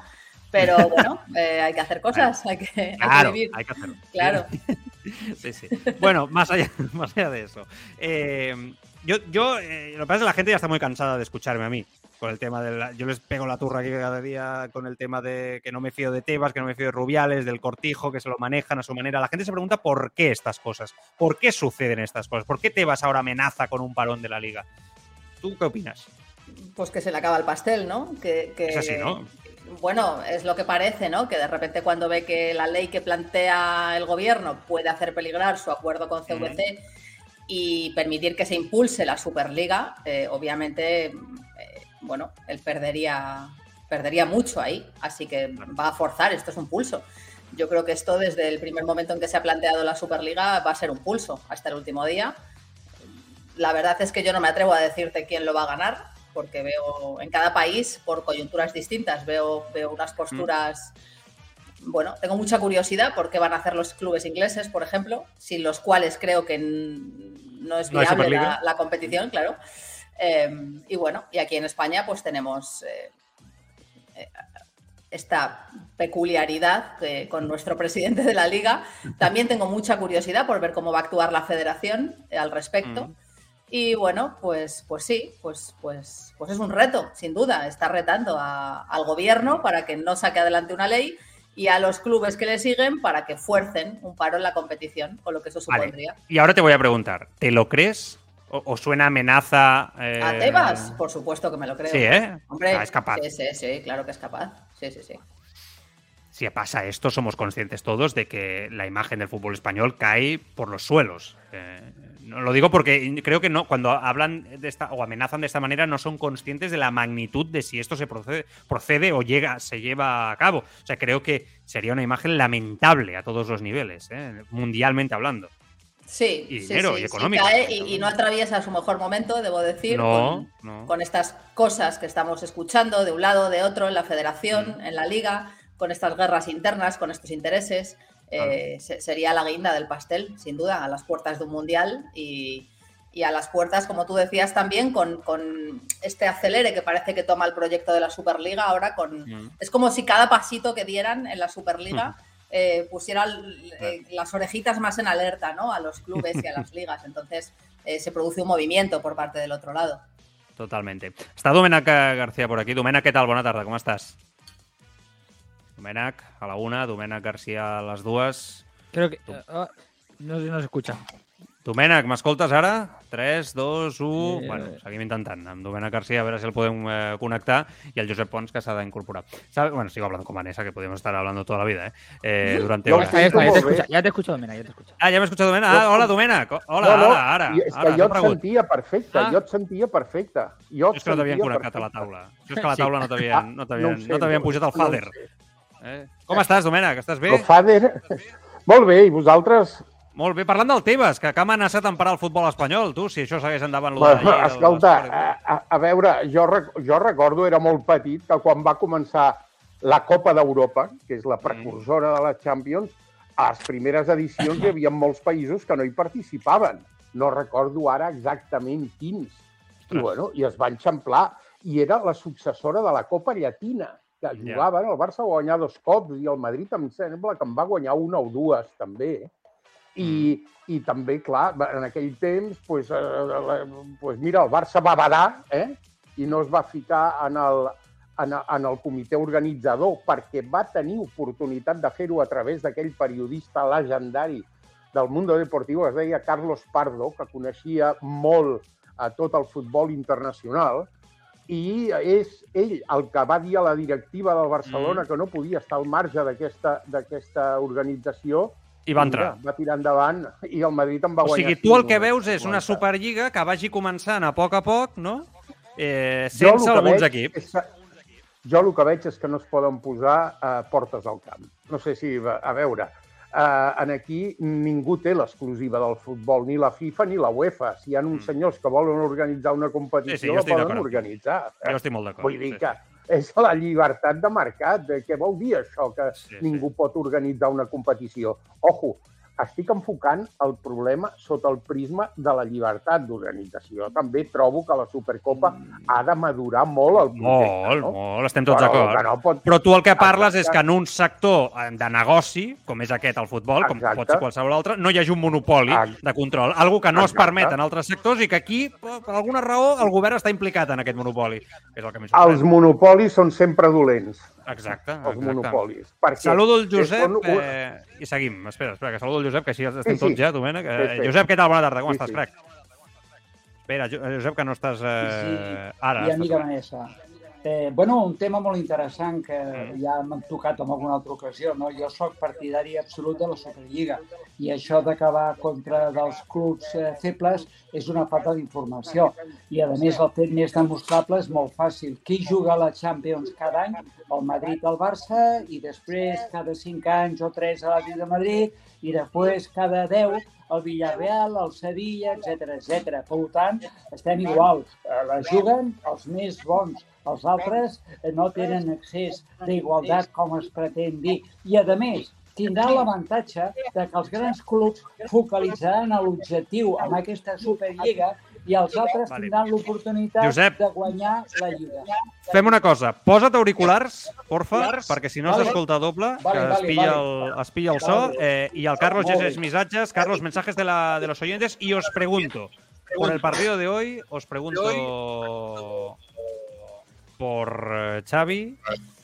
Pero bueno, eh, hay que hacer cosas, hay, que, vivir. Hay que hacerlo. Claro. sí, sí. Bueno, más allá, más allá de eso. Eh, yo, yo eh, lo que pasa es que la gente ya está muy cansada de escucharme a mí. Con el tema de yo les pego la turra aquí cada día con el tema de que no me fío de Tebas, que no me fío de Rubiales, del Cortijo, que se lo manejan a su manera. La gente se pregunta por qué estas cosas, por qué suceden estas cosas, por qué Tebas ahora amenaza con un parón de la liga. ¿Tú qué opinas? Pues que se le acaba el pastel, ¿no? Que, que, es así, ¿no? bueno, es lo que parece, ¿no? Que de repente cuando ve que la ley que plantea el gobierno puede hacer peligrar su acuerdo con CVC y permitir que se impulse la Superliga, eh, obviamente, eh, bueno, él perdería, perdería mucho ahí, así que va a forzar, esto es un pulso. Yo creo que esto desde el primer momento en que se ha planteado la Superliga va a ser un pulso hasta el último día. La verdad es que yo no me atrevo a decirte quién lo va a ganar, porque veo en cada país, por coyunturas distintas, veo, veo unas mm. posturas... Bueno, tengo mucha curiosidad por qué van a hacer los clubes ingleses, por ejemplo, sin los cuales creo que no es viable la, competición, claro. Em, y bueno, y aquí en España pues tenemos eh, eh, esta peculiaridad con nuestro presidente de la liga. También tengo mucha curiosidad por ver cómo va a actuar la federación eh, al respecto. Mm. Y bueno, pues, pues sí, pues, pues, pues es un reto, sin duda. Está retando al gobierno para que no saque adelante una ley y a los clubes que le siguen para que fuercen un paro en la competición, con lo que eso supondría. Y ahora te voy a preguntar, ¿te lo crees? ¿O, suena amenaza? Eh... ¿A Tebas? Por supuesto que me lo creo. Sí, ¿eh? Hombre, es capaz. Sí, sí, sí, claro que es capaz. Sí, sí, sí. Si pasa esto, somos conscientes todos de que la imagen del fútbol español cae por los suelos. Eh, lo digo porque creo que no, cuando hablan de esta o amenazan de esta manera, no son conscientes de la magnitud de si esto se procede, procede o llega, se lleva a cabo. O sea, creo que sería una imagen lamentable a todos los niveles, ¿eh? mundialmente hablando. Sí, y dinero y económico. y, no atraviesa su mejor momento, debo decir, con, con, estas cosas que estamos escuchando de un lado, de otro, en la federación, mm. en la liga, con estas guerras internas, con estos intereses. Eh, sería la guinda del pastel, sin duda, a las puertas de un mundial y, a las puertas, como tú decías también, con, este acelere que parece que toma el proyecto de la Superliga ahora. Con, Es como si cada pasito que dieran en la Superliga eh, pusieran eh, las orejitas más en alerta ¿no? a los clubes y a las ligas. Entonces se produce un movimiento por parte del otro lado. Totalmente. Está Domènec García por aquí. Domènec, ¿qué tal? Buena tarde, ¿cómo estás? Domènec a la una, Domènec García a les dues. Creo que... Uh, no, no s'escucha. Domènec, m'escoltes ara? 3, 2, 1... Eh, bueno, seguim intentant. Amb Domènec García a veure si el podem eh, connectar i el Josep Pons que s'ha d'incorporar. Bueno, sigo hablando con Vanessa, que podemos estar hablando toda la vida, ¿eh? eh durante horas. Ya, ya, te escucho, ya te escucho, Domènec, ja. Ah, ja m'he escuchat, Domènec? Ah, hola, Domènec. Hola, no, no, ara, ara. És que ara, jo et sentia perfecte, ah. jo et sentia perfecte. Jo et és que no t'havien connectat a la taula. és que a la taula no t'havien no no no no pujat el fader. No Eh? Com estàs, Domènec? Estàs bé? El fader... Molt bé, i vosaltres? Molt bé, parlant del Tebas, que, que ha amenaçat en parar el futbol espanyol, tu, si això segueix endavant. Bueno, llei, escolta, a, a, a veure, jo, jo recordo, era molt petit, que quan va començar la Copa d'Europa, que és la precursora de la Champions, a les primeres edicions hi havia molts països que no hi participaven. No recordo ara exactament quins. I, bueno, i es van xamplar. I era la successora de la Copa Llatina, que jugava, yeah. el Barça va guanyar dos cops i el Madrid em sembla que en va guanyar una o dues, també. I, i també, clar, en aquell temps, pues, eh, pues mira, el Barça va badar eh? i no es va ficar en el, en, en el comitè organitzador perquè va tenir oportunitat de fer-ho a través d'aquell periodista legendari del Mundo Deportivo, que es deia Carlos Pardo, que coneixia molt a tot el futbol internacional, i és ell el que va dir a la directiva del Barcelona mm. que no podia estar al marge d'aquesta organització i va entrar. Mira, va tirar endavant i el Madrid en va guanyar. O sigui, tu el que veus és una Superliga que vagi començant a poc a poc, no? Eh, sense alguns equips. És, jo el que veig és que no es poden posar eh, portes al camp. No sé si, a veure, eh, en aquí ningú té l'exclusiva del futbol, ni la FIFA ni la UEFA. Si hi ha uns mm. senyors que volen organitzar una competició, sí, sí, la poden organitzar. Eh? Jo estic molt d'acord. Vull dir sí, que és la llibertat de mercat. Què vol dir això, que sí, ningú sí. pot organitzar una competició? Ojo, estic enfocant el problema sota el prisma de la llibertat d'organització. També trobo que la Supercopa mm. ha de madurar molt el projecte. Molt, no? molt, estem tots d'acord. No pot... Però tu el que parles Exacte. és que en un sector eh, de negoci, com és aquest, el futbol, Exacte. com pot ser qualsevol altre, no hi hagi un monopoli Exacte. de control. Algo que no Exacte. es permet en altres sectors i que aquí, per alguna raó, el govern està implicat en aquest monopoli. És el que Els monopolis són sempre dolents. Exacte. Els exacte. monopolis. Perquè saludo el Josep un... eh, i seguim. Espera, espera, que saludo el Josep, que així estem sí, sí. tots ja, Domènec. Eh, sí, sí. Josep, què tal? Bona tarda, com sí, estàs, sí. crec? Espera, Josep, que no estàs eh, sí, ara. I amiga Vanessa. Eh, bueno, un tema molt interessant que mm. ja m'han tocat en alguna altra ocasió. No? Jo sóc partidari absolut de la Superliga i això d'acabar contra dels clubs eh, febles és una falta d'informació. I, a més, el fet més demostrable és molt fàcil. Qui juga a la Champions cada any? El Madrid el Barça i després cada 5 anys o 3 a l'Atlètic de Madrid i després cada 10 el Villarreal, el Sevilla, etc etc. Per tant, estem igual. Eh, la juguen els més bons els altres no tenen accés d'igualtat com es pretén dir. I, a més, tindrà l'avantatge de que els grans clubs focalitzaran a l'objectiu amb aquesta Superliga i els altres vale. tindran l'oportunitat de guanyar la Lliga. Fem una cosa, posa't auriculars, porfa, perquè si no vale. s'escolta doble, vale, que es pilla, vale. el, es pilla el so, eh, i el Carlos llegeix missatges. Carlos, mensajes de, la, de los oyentes, y os pregunto, por el partido de hoy, os pregunto por eh, Xavi.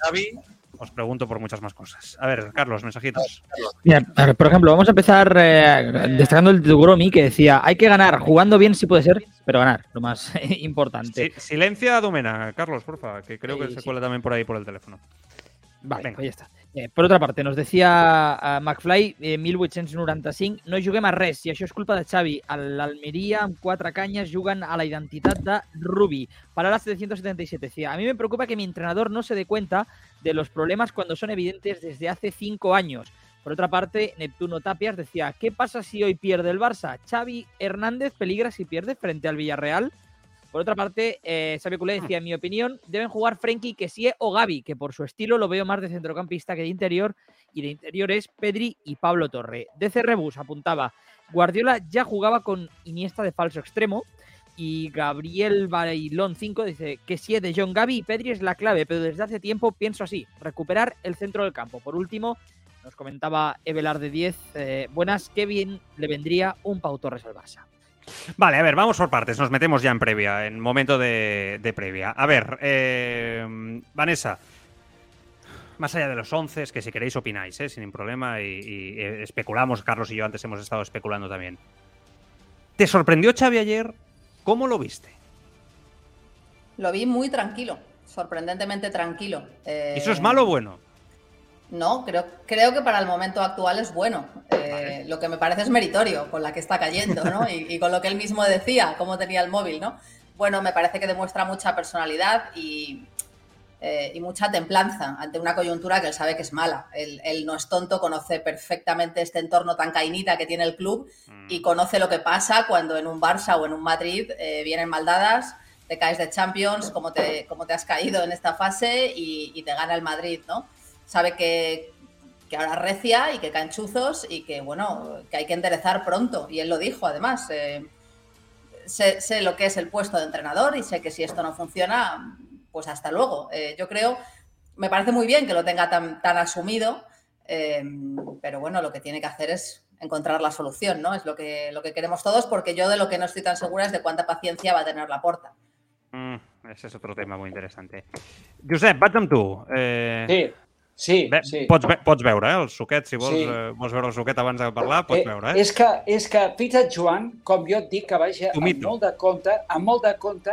Xavi. Os pregunto por muchas más cosas. A ver, Carlos, mensajitos. Mira, por ejemplo, vamos a empezar eh, destacando el de Gromi que decía, hay que ganar, jugando bien si puede ser, pero ganar, lo más importante. silencia a Domena, Carlos, porfa, que creo que se cuela también por ahí por el teléfono. Vale, pues ya está. Eh, otra part, nos decía uh, McFly, eh, 1895, no juguem a res, i això és culpa de Xavi. L'Almeria, amb quatre canyes, juguen a la identitat de Rubi. Palabras 777 decía, a mí me preocupa que mi entrenador no se dé cuenta de los problemas cuando son evidentes desde hace cinco años. Por otra parte, Neptuno Tapias decía, ¿qué pasa si hoy pierde el Barça? Xavi Hernández peligra si pierde frente al Villarreal. Por otra parte, eh, Culé decía, en mi opinión, deben jugar Frenkie, Kessie o Gaby, que por su estilo lo veo más de centrocampista que de interior, y de interiores Pedri y Pablo Torre. DC Rebus apuntaba, Guardiola ya jugaba con Iniesta de falso extremo, y Gabriel Bailón 5 dice que si de John Gaby y Pedri es la clave, pero desde hace tiempo pienso así, recuperar el centro del campo. Por último, nos comentaba Evelar de 10, eh, buenas, qué bien le vendría un Pau Torres al Barça. Vale, a ver, vamos por partes. Nos metemos ya en previa, en momento de, previa. A ver, eh, Vanessa, más allá de los 11, que si queréis opináis, ¿eh? sin problema, y, eh, especulamos, Carlos y yo antes hemos estado especulando también. ¿Te sorprendió Xavi ayer? ¿Cómo lo viste? Lo vi muy tranquilo, sorprendentemente tranquilo. ¿Eso es malo o bueno? No, creo, creo que para el momento actual es bueno. Eh, lo que me parece es meritorio con la que está cayendo, ¿no? Y, con lo que él mismo decía, cómo tenía el móvil, ¿no? Bueno, me parece que demuestra mucha personalidad y, eh, y mucha templanza ante una coyuntura que él sabe que es mala. Él, no es tonto, conoce perfectamente este entorno tan cainita que tiene el club y mm. conoce lo que pasa cuando en un Barça o en un Madrid eh, vienen maldadas, te caes de Champions, como te, como te has caído en esta fase y, y te gana el Madrid, ¿no? Sabe que, que ahora recia y que caen chuzos y que, bueno, que hay que enderezar pronto. Y él lo dijo, además. Eh, sé, sé, lo que es el puesto de entrenador y sé que si esto no funciona, pues hasta luego. Eh, yo creo, me parece muy bien que lo tenga tan, tan asumido, eh, pero bueno, lo que tiene que hacer es encontrar la solución, ¿no? Es lo que, lo que queremos todos, porque yo de lo que no estoy tan segura es de cuánta paciencia va a tener la porta. Mm, ese és otro tema molt interessant. Josep, vaig amb tu. Eh... Sí, sí, Ve, sí. Pots, ve, pots veure, eh, el suquet, si vols, Sí. eh, vols veure el suquet abans de parlar, pots veure, eh? És que, és que fixa't, Joan, com jo et dic, que vagi amb molt de compte, amb molt de compte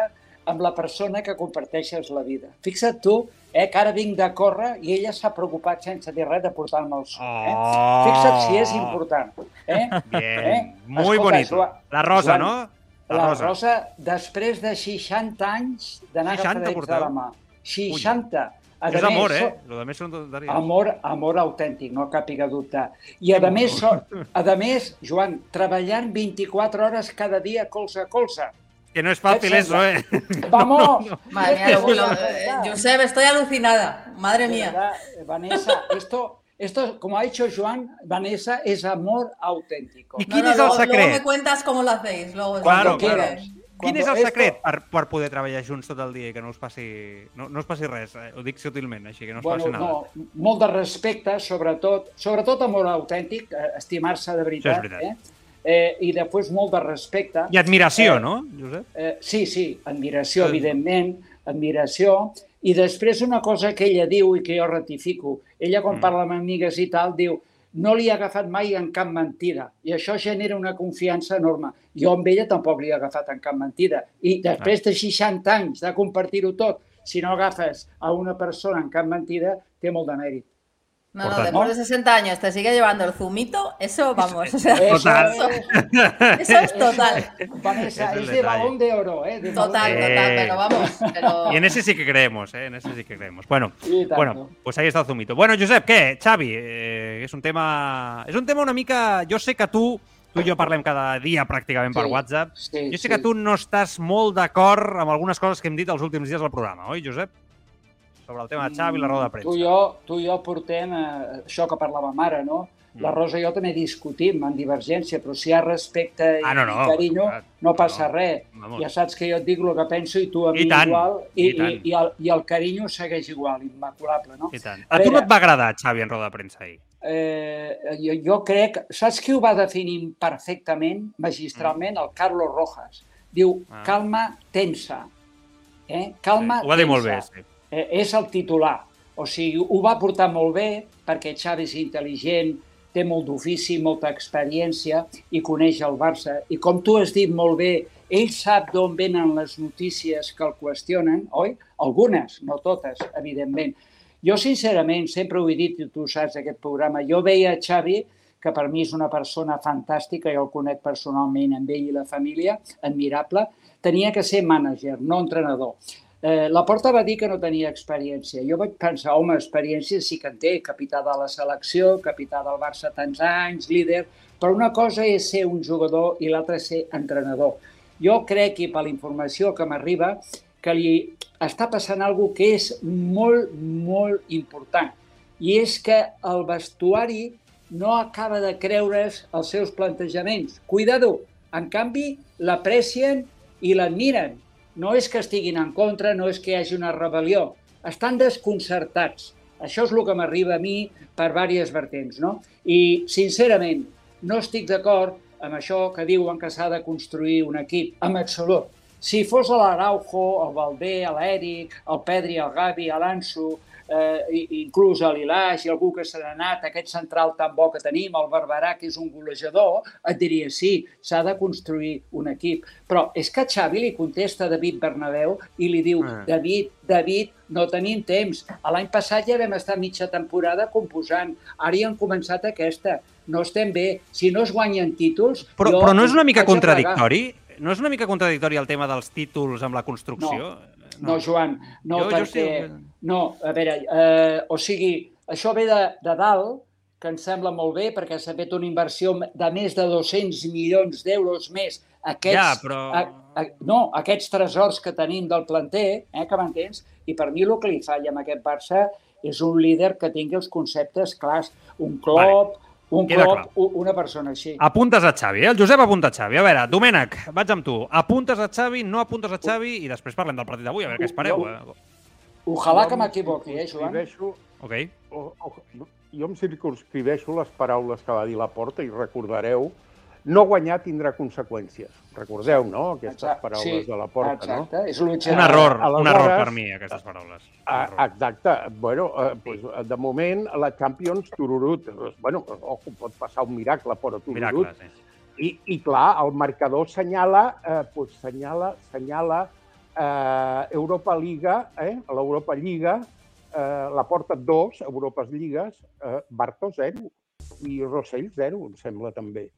amb la persona que comparteixes la vida. Fixa't tu, eh, que ara vinc de córrer i ella s'ha preocupat sense dir res de portar-me el suc. Eh? Oh! Fixa't si és important. Eh? Bien, Eh? muy Escolta, bonito. Joan- La rosa, Joan, no? La Rosa, després de 60 anys d'anar 60 agafadets de la mà. 60. A És més, amor, eh? so- Lo de més són tonteries. Amor, amor autèntic, no càpiga dubte. I a més, so, a més, Joan, treballant 24 hores cada dia colze a colze. Que no és fàcil eso, eh? ¡Vamos! Madre mía, lo- lo- eh, Josep, estoy alucinada. Madre mía. verdad, Vanessa, esto, esto, como ha dicho Joan, Vanessa, es amor auténtico. No, quin no, és el luego, luego me cuentas cómo lo hacéis. Luego, Claro, Cuando claro. quieras. Quin és el esto- secret per, per poder treballar junts tot el dia i que no us passi, no, no us passi res? Eh? Ho dic sutilment, així que no us Bueno, passi nada. no, molt de respecte, sobretot, sobretot amor autèntic, eh, estimar-se de veritat. Això és veritat. Eh? Eh, I després molt de respecte. I admiració, Eh, no, Josep? Eh, sí, sí, admiració, Sí. evidentment, admiració. I després una cosa que ella diu i que jo ratifico. Ella, quan mm. parla amb amigues i tal, diu no li ha agafat mai en cap mentida. I això genera una confiança enorme. Jo amb ella tampoc li he agafat en cap mentida. I després de 60 anys de compartir-ho tot, si no agafes a una persona en cap mentida, té molt de mèrit. No, no, después de 60 años te sigue llevando el zumito, eso vamos. O sea, Total. Eso es, eso es total. Vanessa, Es es de balón de oro, ¿eh? De Total, total, Eh. pero vamos. Pero... Y en ese sí que creemos, ¿eh? En ese sí que creemos. Bueno, bueno, pues ahí está el zumito. Bueno, Josep, què? Xavi, eh, és un tema... És un tema una mica... Jo sé que tu, tu i jo parlem cada dia pràcticament per Sí, WhatsApp. Sí, Jo sé sí. que tu no estàs molt d'acord amb algunes coses que hem dit els últims dies al programa, oi, Josep? Sobre el tema de Xavi i la roda de premsa. Tu i jo, tu i jo portem eh, això que parlàvem ara, no? La Mm. Rosa i jo també discutim en divergència, però si hi ha respecte i, Ah, no, no, i carinyo, no passa no. res. Vamos. Ja saps que jo et dic el que penso i tu a I mi tant, igual, i, i i, tant. i, el, i el carinyo segueix igual, immaculable, no? I tant. A A tu no et va agradar Xavi en roda de premsa ahir? Eh, jo, jo crec... Saps qui ho va definir perfectament, magistralment? El Carlos Rojas. Diu, Ah. calma tensa. Eh? Calma Ho va dir molt bé, sí. Eh, és el titular. O sigui, ho va portar molt bé perquè Xavi és intel·ligent, té molt d'ofici, molta experiència i coneix el Barça. I com tu has dit molt bé, ell sap d'on venen les notícies que el qüestionen, oi? Algunes, no totes, evidentment. Jo, sincerament, sempre ho he dit, i tu saps, aquest programa, jo veia Xavi, que per mi és una persona fantàstica, jo el conec personalment amb ell i la família, admirable, tenia que ser mànager, no entrenador. Eh, la Porta va dir que no tenia experiència. Jo vaig pensar, home, experiència sí que en té, capità de la selecció, capità del Barça tants anys, líder, però una cosa és ser un jugador i l'altra és ser entrenador. Jo crec, i per la informació que m'arriba, que li està passant alguna que és molt, molt important. I és que el vestuari no acaba de creure's els seus plantejaments. Cuidado! En canvi, l'aprecien i l'admiren. No és que estiguin en contra, no és que hi hagi una rebel·lió. Estan desconcertats. Això és el que m'arriba a mi per diverses vertents. No? I, sincerament, no estic d'acord amb això que diuen que s'ha de construir un equip, en absolut. Si fos l'Araujo, el Valdé, l'Eric, el Pedri, el Gavi, l'Anso, eh, inclús a l'Ilaix i algú que se n'ha anat, aquest central tan bo que tenim, el Barberà, que és un golejador, et diria sí, s'ha de construir un equip. Però és que Xavi li contesta a David Bernabéu i li diu, Ah. David, David, no tenim temps. A L'any passat ja vam estar mitja temporada composant. Ara ja han començat aquesta. No estem bé. Si no es guanyen títols... Però, però no és una mica contradictori? No és una mica contradictori el tema dels títols amb la construcció? No, Joan, no, Jo- jo perquè... No, a veure, eh, o sigui, això ve de, de dalt, que em sembla molt bé, perquè s'ha fet una inversió de més de 200 milions d'euros més aquests, Ja, però- a, a, no, aquests tresors que tenim del planter, eh, que m'entens? I per mi el que li falla amb aquest Barça és un líder que tingui els conceptes clars. Un Klopp, un queda Klopp, clar. una persona així. Apuntes a Xavi, eh? El Josep apunta a Xavi. A veure, Domènec, vaig amb tu. Apuntes a Xavi, no apuntes a Xavi i després parlem del partit d'avui, a veure què espereu. Eh? Ojalà Jo que m'equivoqui, eh, Joan? Ok. o- o- jo em circunscriveixo les paraules que va dir la Porta i recordareu no guanyar tindrà conseqüències. Recordeu, no?, aquestes Exacte, paraules sí, de la Porta, no? Exacte, és l'objecte. Un error, un aleshores- error per mi, aquestes paraules. Un Ah, exacte. Bueno, eh, pues, de moment, la Champions, tururut. Bueno, ojo, pot passar un miracle, però tururut. Miracle, sí. I, I clar, el marcador senyala, eh, pues, senyala, senyala eh, Europa Liga, eh, l'Europa Lliga, eh, la porta 2, Europes Lligues, eh, Barto 0 i Rossell 0, em sembla també.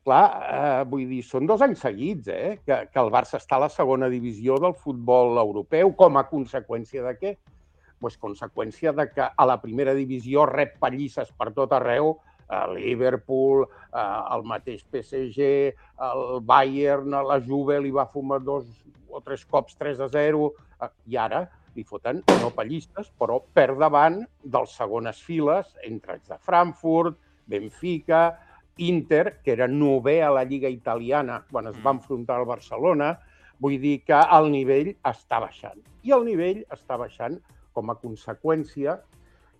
Clar, eh, vull dir, són dos anys seguits eh, que, que el Barça està a la segona divisió del futbol europeu. Com a conseqüència de què? Pues conseqüència de que a la primera divisió rep pallisses per tot arreu, el Liverpool, eh, el mateix PSG, el Bayern, la Juve li va fumar dos o tres cops 3 a 0, eh, i ara li foten no pallisses, però per davant dels segones files, entre els de Frankfurt, Benfica, Inter, que era novè a la Lliga Italiana quan es va enfrontar al Barcelona, vull dir que el nivell està baixant. I el nivell està baixant com a conseqüència,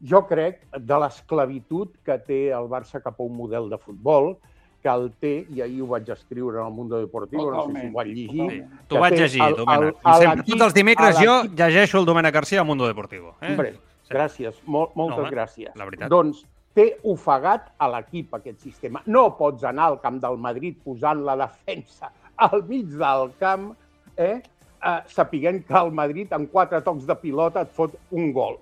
jo crec, de l'esclavitud que té el Barça cap a un model de futbol, que el té, i ahir ho vaig escriure en el Mundo Deportivo, no sé si ho vaig llegir, Sí. Totalment. T'ho vaig llegir, el- Domènec. el- Com sempre, tots els dimecres jo llegeixo el Domènec Garcia al Mundo Deportivo. Eh? Hombre, Sí. gràcies, molt, moltes No, gràcies. la veritat. Doncs té ofegat a l'equip aquest sistema. No pots anar al camp del Madrid posant la defensa al mig del camp, eh? eh sapiguent que el Madrid en quatre tocs de pilota et fot un gol.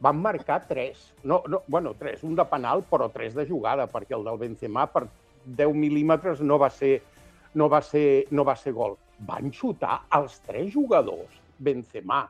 Van marcar tres, no, no, bueno, tres, un de penal, però tres de jugada, perquè el del Benzema per 10 mil·límetres no va ser, no va ser, no va ser gol. Van xutar els tres jugadors, Benzema,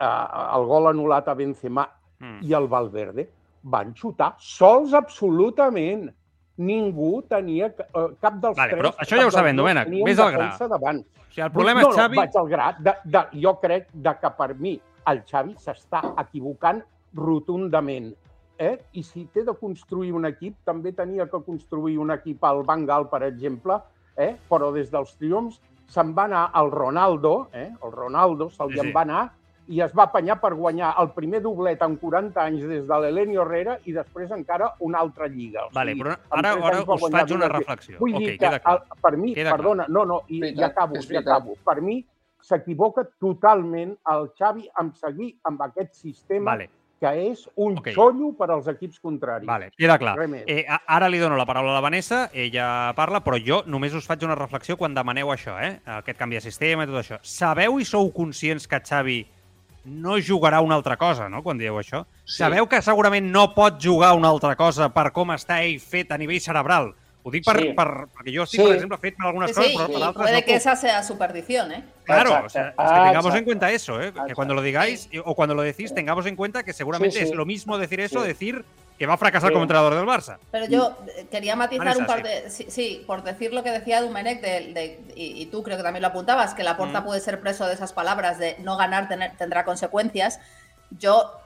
eh, el gol anul·lat a Benzema Mm. i el Valverde, van xutar sols absolutament. Ningú tenia eh, cap dels Vale, tres... però això ja ho sabem, Domènec. Ves al gra. Davant. O sigui, el problema no, és Xavi... No, vaig al gra. De, de, jo crec de que per mi el Xavi s'està equivocant rotundament. Eh? I si té de construir un equip, també tenia que construir un equip al Bengal, per exemple, eh? però des dels triomfs se'n va anar el Ronaldo, eh? el Ronaldo se'l Sí, sí, va anar i es va apanyar per guanyar el primer doblet en 40 anys des de l'Elenio Herrera i després encara una altra lliga. O Vale, sigui, però en ara, ara us faig una reflexió. Vull ok, dir que, queda clar. el, per mi, Queda clar. perdona, no, no, i Veritat, ja acabo, veritat. acabo. Per mi s'equivoca totalment el Xavi en seguir amb aquest sistema Vale, que és un Ok. xollo per als equips contraris. vale, queda clar. Eh, ara li dono la paraula a la Vanessa, ella parla, però jo només us faig una reflexió quan demaneu això, eh? aquest canvi de sistema i tot això. Sabeu i sou conscients que Xavi no jugarà una altra cosa, no?, quan dieu això? Sí. Sabeu que segurament no pot jugar una altra cosa per com està ell fet a nivell cerebral? Ho dic per, Sí. per, perquè jo estic, Sí. per exemple, fet per algunes Sí, coses, sí, però altres puede no que puc. esa sea su perdición, ¿eh? Claro, Exacto. o sea, es que Ah, tengamos en cuenta eso, ¿eh? que cuando lo digáis y- o cuando lo decís, tengamos en cuenta que seguramente Sí, sí. es lo mismo decir eso, Sí. decir que va a fracasar Sí. como entrenador del Barça. Pero yo eh, quería matizar un par sí. de. Sí, sí, por decir lo que decía Dumenech, de, de- y, y tú creo que también lo apuntabas, que la porta Mm. puede ser preso de esas palabras de no ganar tener- tendrá consecuencias. Yo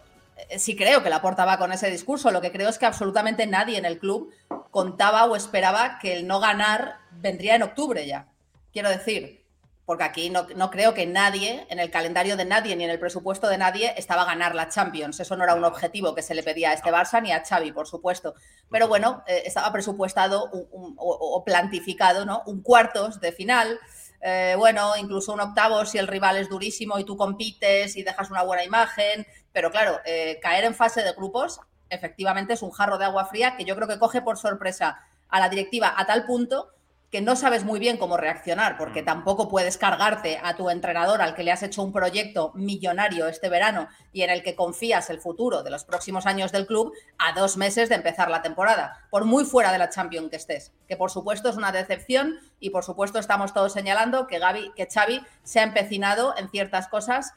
eh, sí creo que la porta va con ese discurso. Lo que creo es que absolutamente nadie en el club contaba o esperaba que el no ganar vendría en octubre ya. Quiero decir, porque aquí no, no creo que nadie, en el calendario de nadie ni en el presupuesto de nadie, estaba a ganar la Champions. Eso no era un objetivo que se le pedía a este Barça ni a Xavi, por supuesto. Pero bueno, eh, estaba presupuestado un- un- o, o plantificado, ¿no? Un cuartos de final. eh, bueno, incluso un octavo si el rival es durísimo y tú compites y dejas una buena imagen. Pero claro, eh, caer en fase de grupos efectivamente es un jarro de agua fría que yo creo que coge por sorpresa a la directiva a tal punto que no sabes muy bien cómo reaccionar, porque Mm. tampoco puedes cargarte a tu entrenador al que le has hecho un proyecto millonario este verano y en el que confías el futuro de los próximos años del club a dos meses de empezar la temporada, por muy fuera de la Champions que estés, que por supuesto es una decepción y por supuesto estamos todos señalando que, Gaby, que Xavi se ha empecinado en ciertas cosas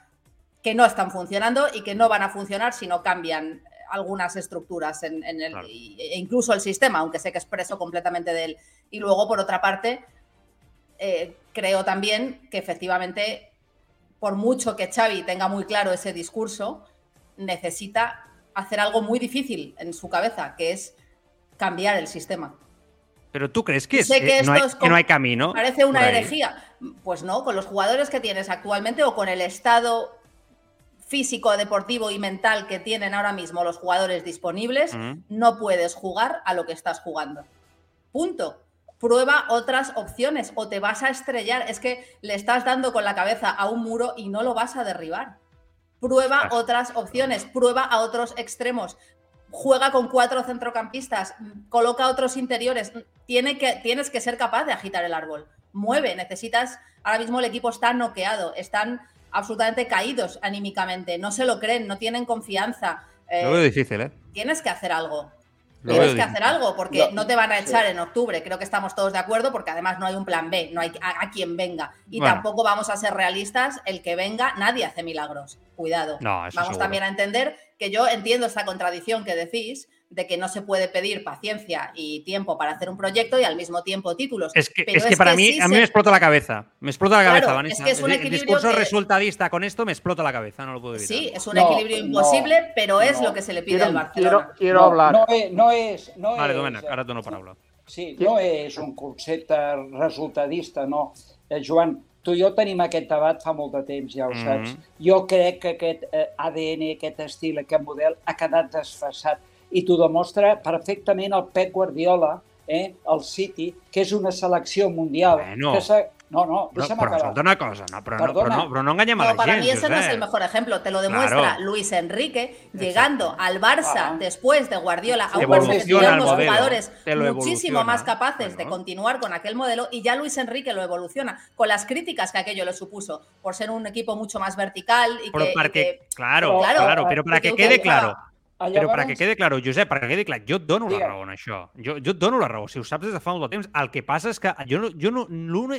que no están funcionando y que no van a funcionar si no cambian algunas estructuras en, en el, Claro. e incluso el sistema, aunque sé que expreso completamente de él. Y luego, por otra parte, eh, creo también que efectivamente, por mucho que Xavi tenga muy claro ese discurso, necesita hacer algo muy difícil en su cabeza, que es cambiar el sistema. Pero tú crees que, Sé es, que eh, no, hay, es que como- no hay camino. Parece una herejía. Pues no, con los jugadores que tienes actualmente o con el estado físico, deportivo y mental que tienen ahora mismo los jugadores disponibles, no puedes jugar a lo que estás jugando. Punto. Prueba otras opciones o te vas a estrellar. Es que le estás dando con la cabeza a un muro y no lo vas a derribar. Prueba otras opciones, prueba a otros extremos. Juega con cuatro centrocampistas, coloca otros interiores. Tiene que, tienes que ser capaz de agitar el árbol. Mueve, necesitas. Ahora mismo el equipo está noqueado, están absolutamente caídos anímicamente, no se lo creen, no tienen confianza. Eh, Lo veo difícil, ¿eh? tienes que hacer algo. Lo Tienes que difícil. hacer algo porque Lo- no te van a sí. echar en octubre. Creo que estamos todos de acuerdo porque además no hay un plan B, no hay a, a quien venga. Y Bueno. tampoco vamos a ser realistas, el que venga, nadie hace milagros. Cuidado. No, eso vamos seguro. también a entender que yo entiendo esta contradicción que decís de que no se puede pedir paciencia y tiempo para hacer un proyecto y al mismo tiempo títulos. Es que, Pero es que para mí, sí a mí se- me explota la cabeza. Me explota la Claro, cabeza, es Vanessa. que es un el equilibrio discurso que- resultadista con esto me explota la cabeza, no lo puedo evitar. Sí, es un No, equilibrio no, imposible, pero es no. lo que se le pide Quiero, al Barcelona. quiero, quiero no, hablar. No és, no és, no Vale, Domènec, ara et dono paraula. Sí, no és un concepte resultadista, no. Eh, Joan, tu i jo tenim aquest debat fa molt de temps, ja ho saps. Jo crec que aquest eh, ADN, aquest estil, aquest model ha quedat desfasat i t'ho demostra perfectament el Pep Guardiola, eh, el City, que és una selecció mundial. Bueno. que s'ha- no, no, No, deixa'm però acabar. escolta una cosa, no, però, no, però, Perdona. no, però no enganyem a No, la para mí ese no es el mejor ejemplo. Te lo demuestra Claro. Luis Enrique llegando al Barça Ah. después de Guardiola a un Barça que unos jugadores muchísimo más capaces de continuar con aquel modelo y ya Luis Enrique lo evoluciona con las críticas que aquello le supuso por ser un equipo mucho más vertical y que, y perquè, que- claro, Però, claro, eh, però perquè que quede claro, Ah, però llavors- perquè quede claro, Josep, perquè quede clar, jo et dono la raó en això. Jo, jo et dono la raó, si ho saps des de fa molt de temps. El que passa és que jo, no, jo no,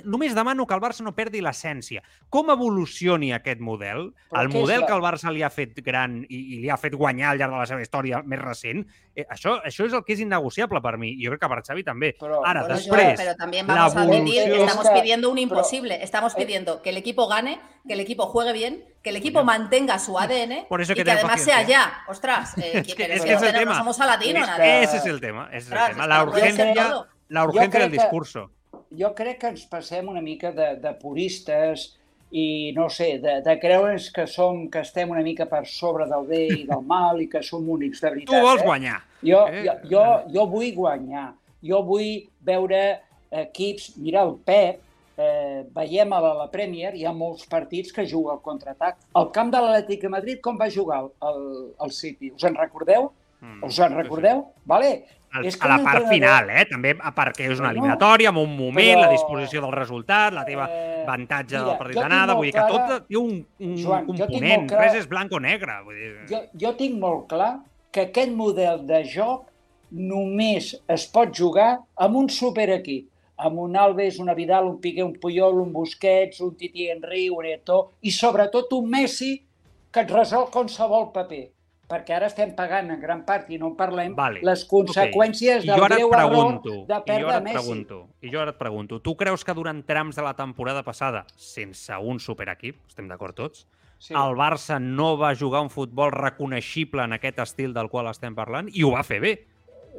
només demano que el Barça no perdi l'essència. Com evolucioni aquest model, Però el és model la- que el Barça li ha fet gran i, i li ha fet guanyar al llarg de la seva història més recent, eh, això, això és el que és innegociable per mi, i jo crec que per Xavi també. Però- Ara, Bueno, després, Joan, pero también vamos a pedir, evolució- estamos Es que- pidiendo un pero- imposible. Estamos eh, pidiendo que el equipo gane, que el equipo juegue bien, que el equipo mantenga su ADN Por eso que y que además sea paciencia. ya. Ostras, eh, Es que- pero es es que que, es no el tenemos- tema. no somos aladinos, Es nada. que- ese és el tema, ese és el tema. és La que urgència, la urgència del que- discurso. jo crec que ens passem una mica de, de puristes i, no sé, de, de creure'ns que som, que estem una mica per sobre del bé i del mal i que som únics de Tu veritat. vols eh? guanyar. Jo, Eh, jo, jo, jo vull guanyar. Jo vull veure equips... Mira, el Pep, eh, veiem a la, la Premier, hi ha molts partits que juga al contraatac. Al camp de l'Atlètic de Madrid, com va jugar el, el, el City? Us en recordeu? Mm, Us en recordeu? Vale. Al- És a la part entrenador- final, eh? També a perquè és una eliminatòria, amb un moment, però- la disposició del resultat, la teva Eh, avantatge mira, del partit d'anada, vull dir que tot té un, un Joan, jo tinc component, clar- res és blanc o negre. Vull dir... Jo, jo tinc molt clar que aquest model de joc només es pot jugar amb un superequip, amb un Alves, una Vidal, un Piqué, un Puyol, un Busquets, un Titi Henry, un Eto'o i sobretot un Messi que et resol qualsevol paper perquè ara estem pagant en gran part, i no en parlem, Vale, les conseqüències I del greu error pregunto, de i jo perdre Messi. pregunto, i jo ara et pregunto, tu creus que durant trams de la temporada passada, sense un superequip, estem d'acord tots, Sí. el Barça no va jugar un futbol reconeixible en aquest estil del qual estem parlant i ho va fer bé.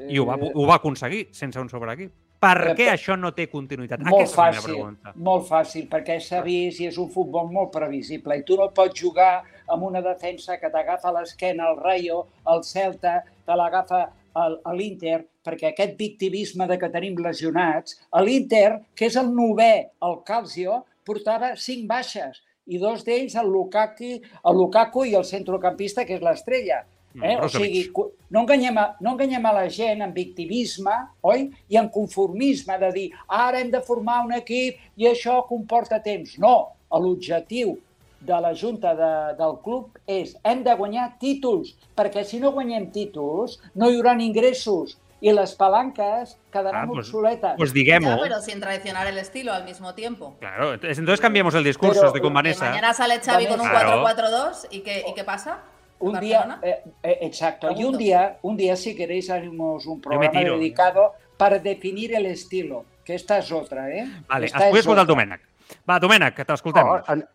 I ho va, Eh, ho va aconseguir sense un sobreequip. Per Eh, què això no té continuïtat? Molt Aquesta és la fàcil, pregunta. molt fàcil, perquè s'ha vist i és un futbol molt previsible. I tu no pots jugar amb una defensa que t'agafa l'esquena el Rayo, el Celta, te l'agafa a l'Inter, perquè aquest victimisme de que tenim lesionats, a l'Inter, que és el novè, el Calcio, portava cinc baixes i dos d'ells el Lukaku, el Lukaku i el centrocampista, que és l'estrella. Mm, Eh? O Brozovic. sigui, no enganyem, a, no enganyem a la gent en victimisme, oi? I en conformisme de dir ara hem de formar un equip i això comporta temps. No, l'objectiu de la junta de, del club és hem de guanyar títols, perquè si no guanyem títols no hi haurà ingressos i les palanques quedaran Ah, pues- obsoletes. Pues diguem-ho. Ya, pero sin traicionar el estilo al mismo tiempo. Claro, entonces entonces cambiamos el discurso, Pero- estoy con Que Vanessa. mañana sale Xavi con un Claro. 4-4-2 ¿y qué, ¿y qué pasa? Un día, eh, eh, exacto, y un día, un día si queréis haremos un programa tiro. dedicado para definir el estilo. Aquesta és otra, eh? Vale, Esta es vull és escoltar el. Domènec. Va, Domènec, que t'escoltem. Oh, en,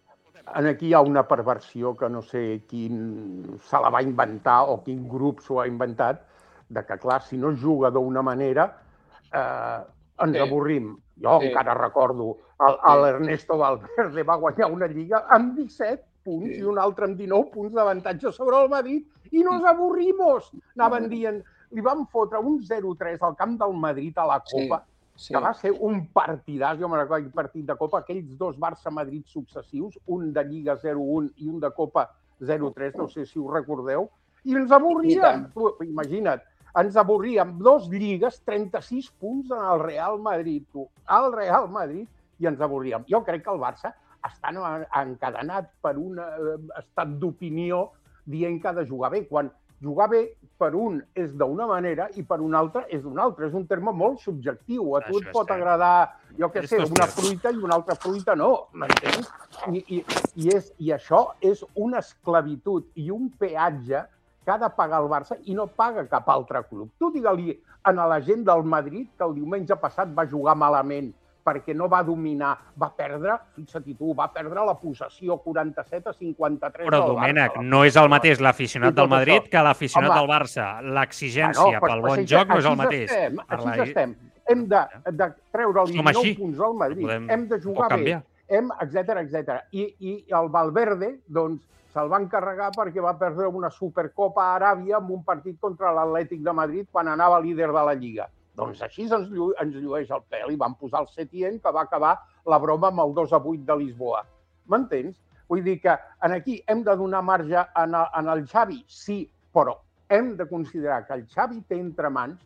en aquí hi ha una perversió que no sé quin se la va inventar o quin grup s'ho ha inventat, de que, clar, si no es juga d'una manera, eh, ens Sí. avorrim. Jo Sí. encara recordo, l'Ernesto Valverde va guanyar una lliga amb 17 punts Sí. i un altre amb 19 punts d'avantatge sobre el Madrid i nos avorrimos. Anaven dient, li van fotre un 0-3 al camp del Madrid a la Copa, Sí. que va ser un partidàs, jo me recordo aquell partit de Copa, aquells dos Barça-Madrid successius, un de Lliga 0-1 i un de Copa 0-3, no sé si ho recordeu, i ens I tant. Tu, imagina't, ens avorríem dos lligues, 36 punts en el Real Madrid, tu, al Real Madrid, i ens avorríem. Jo crec que el Barça està en- encadenat per un eh, estat d'opinió dient que ha de jugar bé, quan jugar bé per un és d'una manera i per un altre és d'una altra. És un terme molt subjectiu. A tu et pot agradar, jo què sé, una fruita i una altra fruita no, m'entens? I, i, i, és, I això és una esclavitud i un peatge que ha de pagar el Barça i no paga cap altre club. Tu digue-li a la gent del Madrid que el diumenge passat va jugar malament perquè no va dominar, va perdre, fixa't tu, va perdre la possessió 47 a 53 Però, Domènec, no és el mateix l'aficionat del Madrid això. que l'aficionat del Barça. L'exigència pel bon així- joc no és el mateix. Estem, Per així la- estem. Hem de, de treure-li Som 19 així. punts al Madrid, Podem- hem de jugar bé, hem, etc etc. I, I el Valverde, doncs, se'l van carregar perquè va perdre una Supercopa a Aràbia amb un partit contra l'Atlètic de Madrid quan anava líder de la Lliga. Doncs així ens, llu ens llueix el pèl i van posar el Setien que va acabar la broma amb el 2 a 8 de Lisboa. M'entens? Vull dir que en aquí hem de donar marge en el, en el Xavi, sí, però hem de considerar que el Xavi té entre mans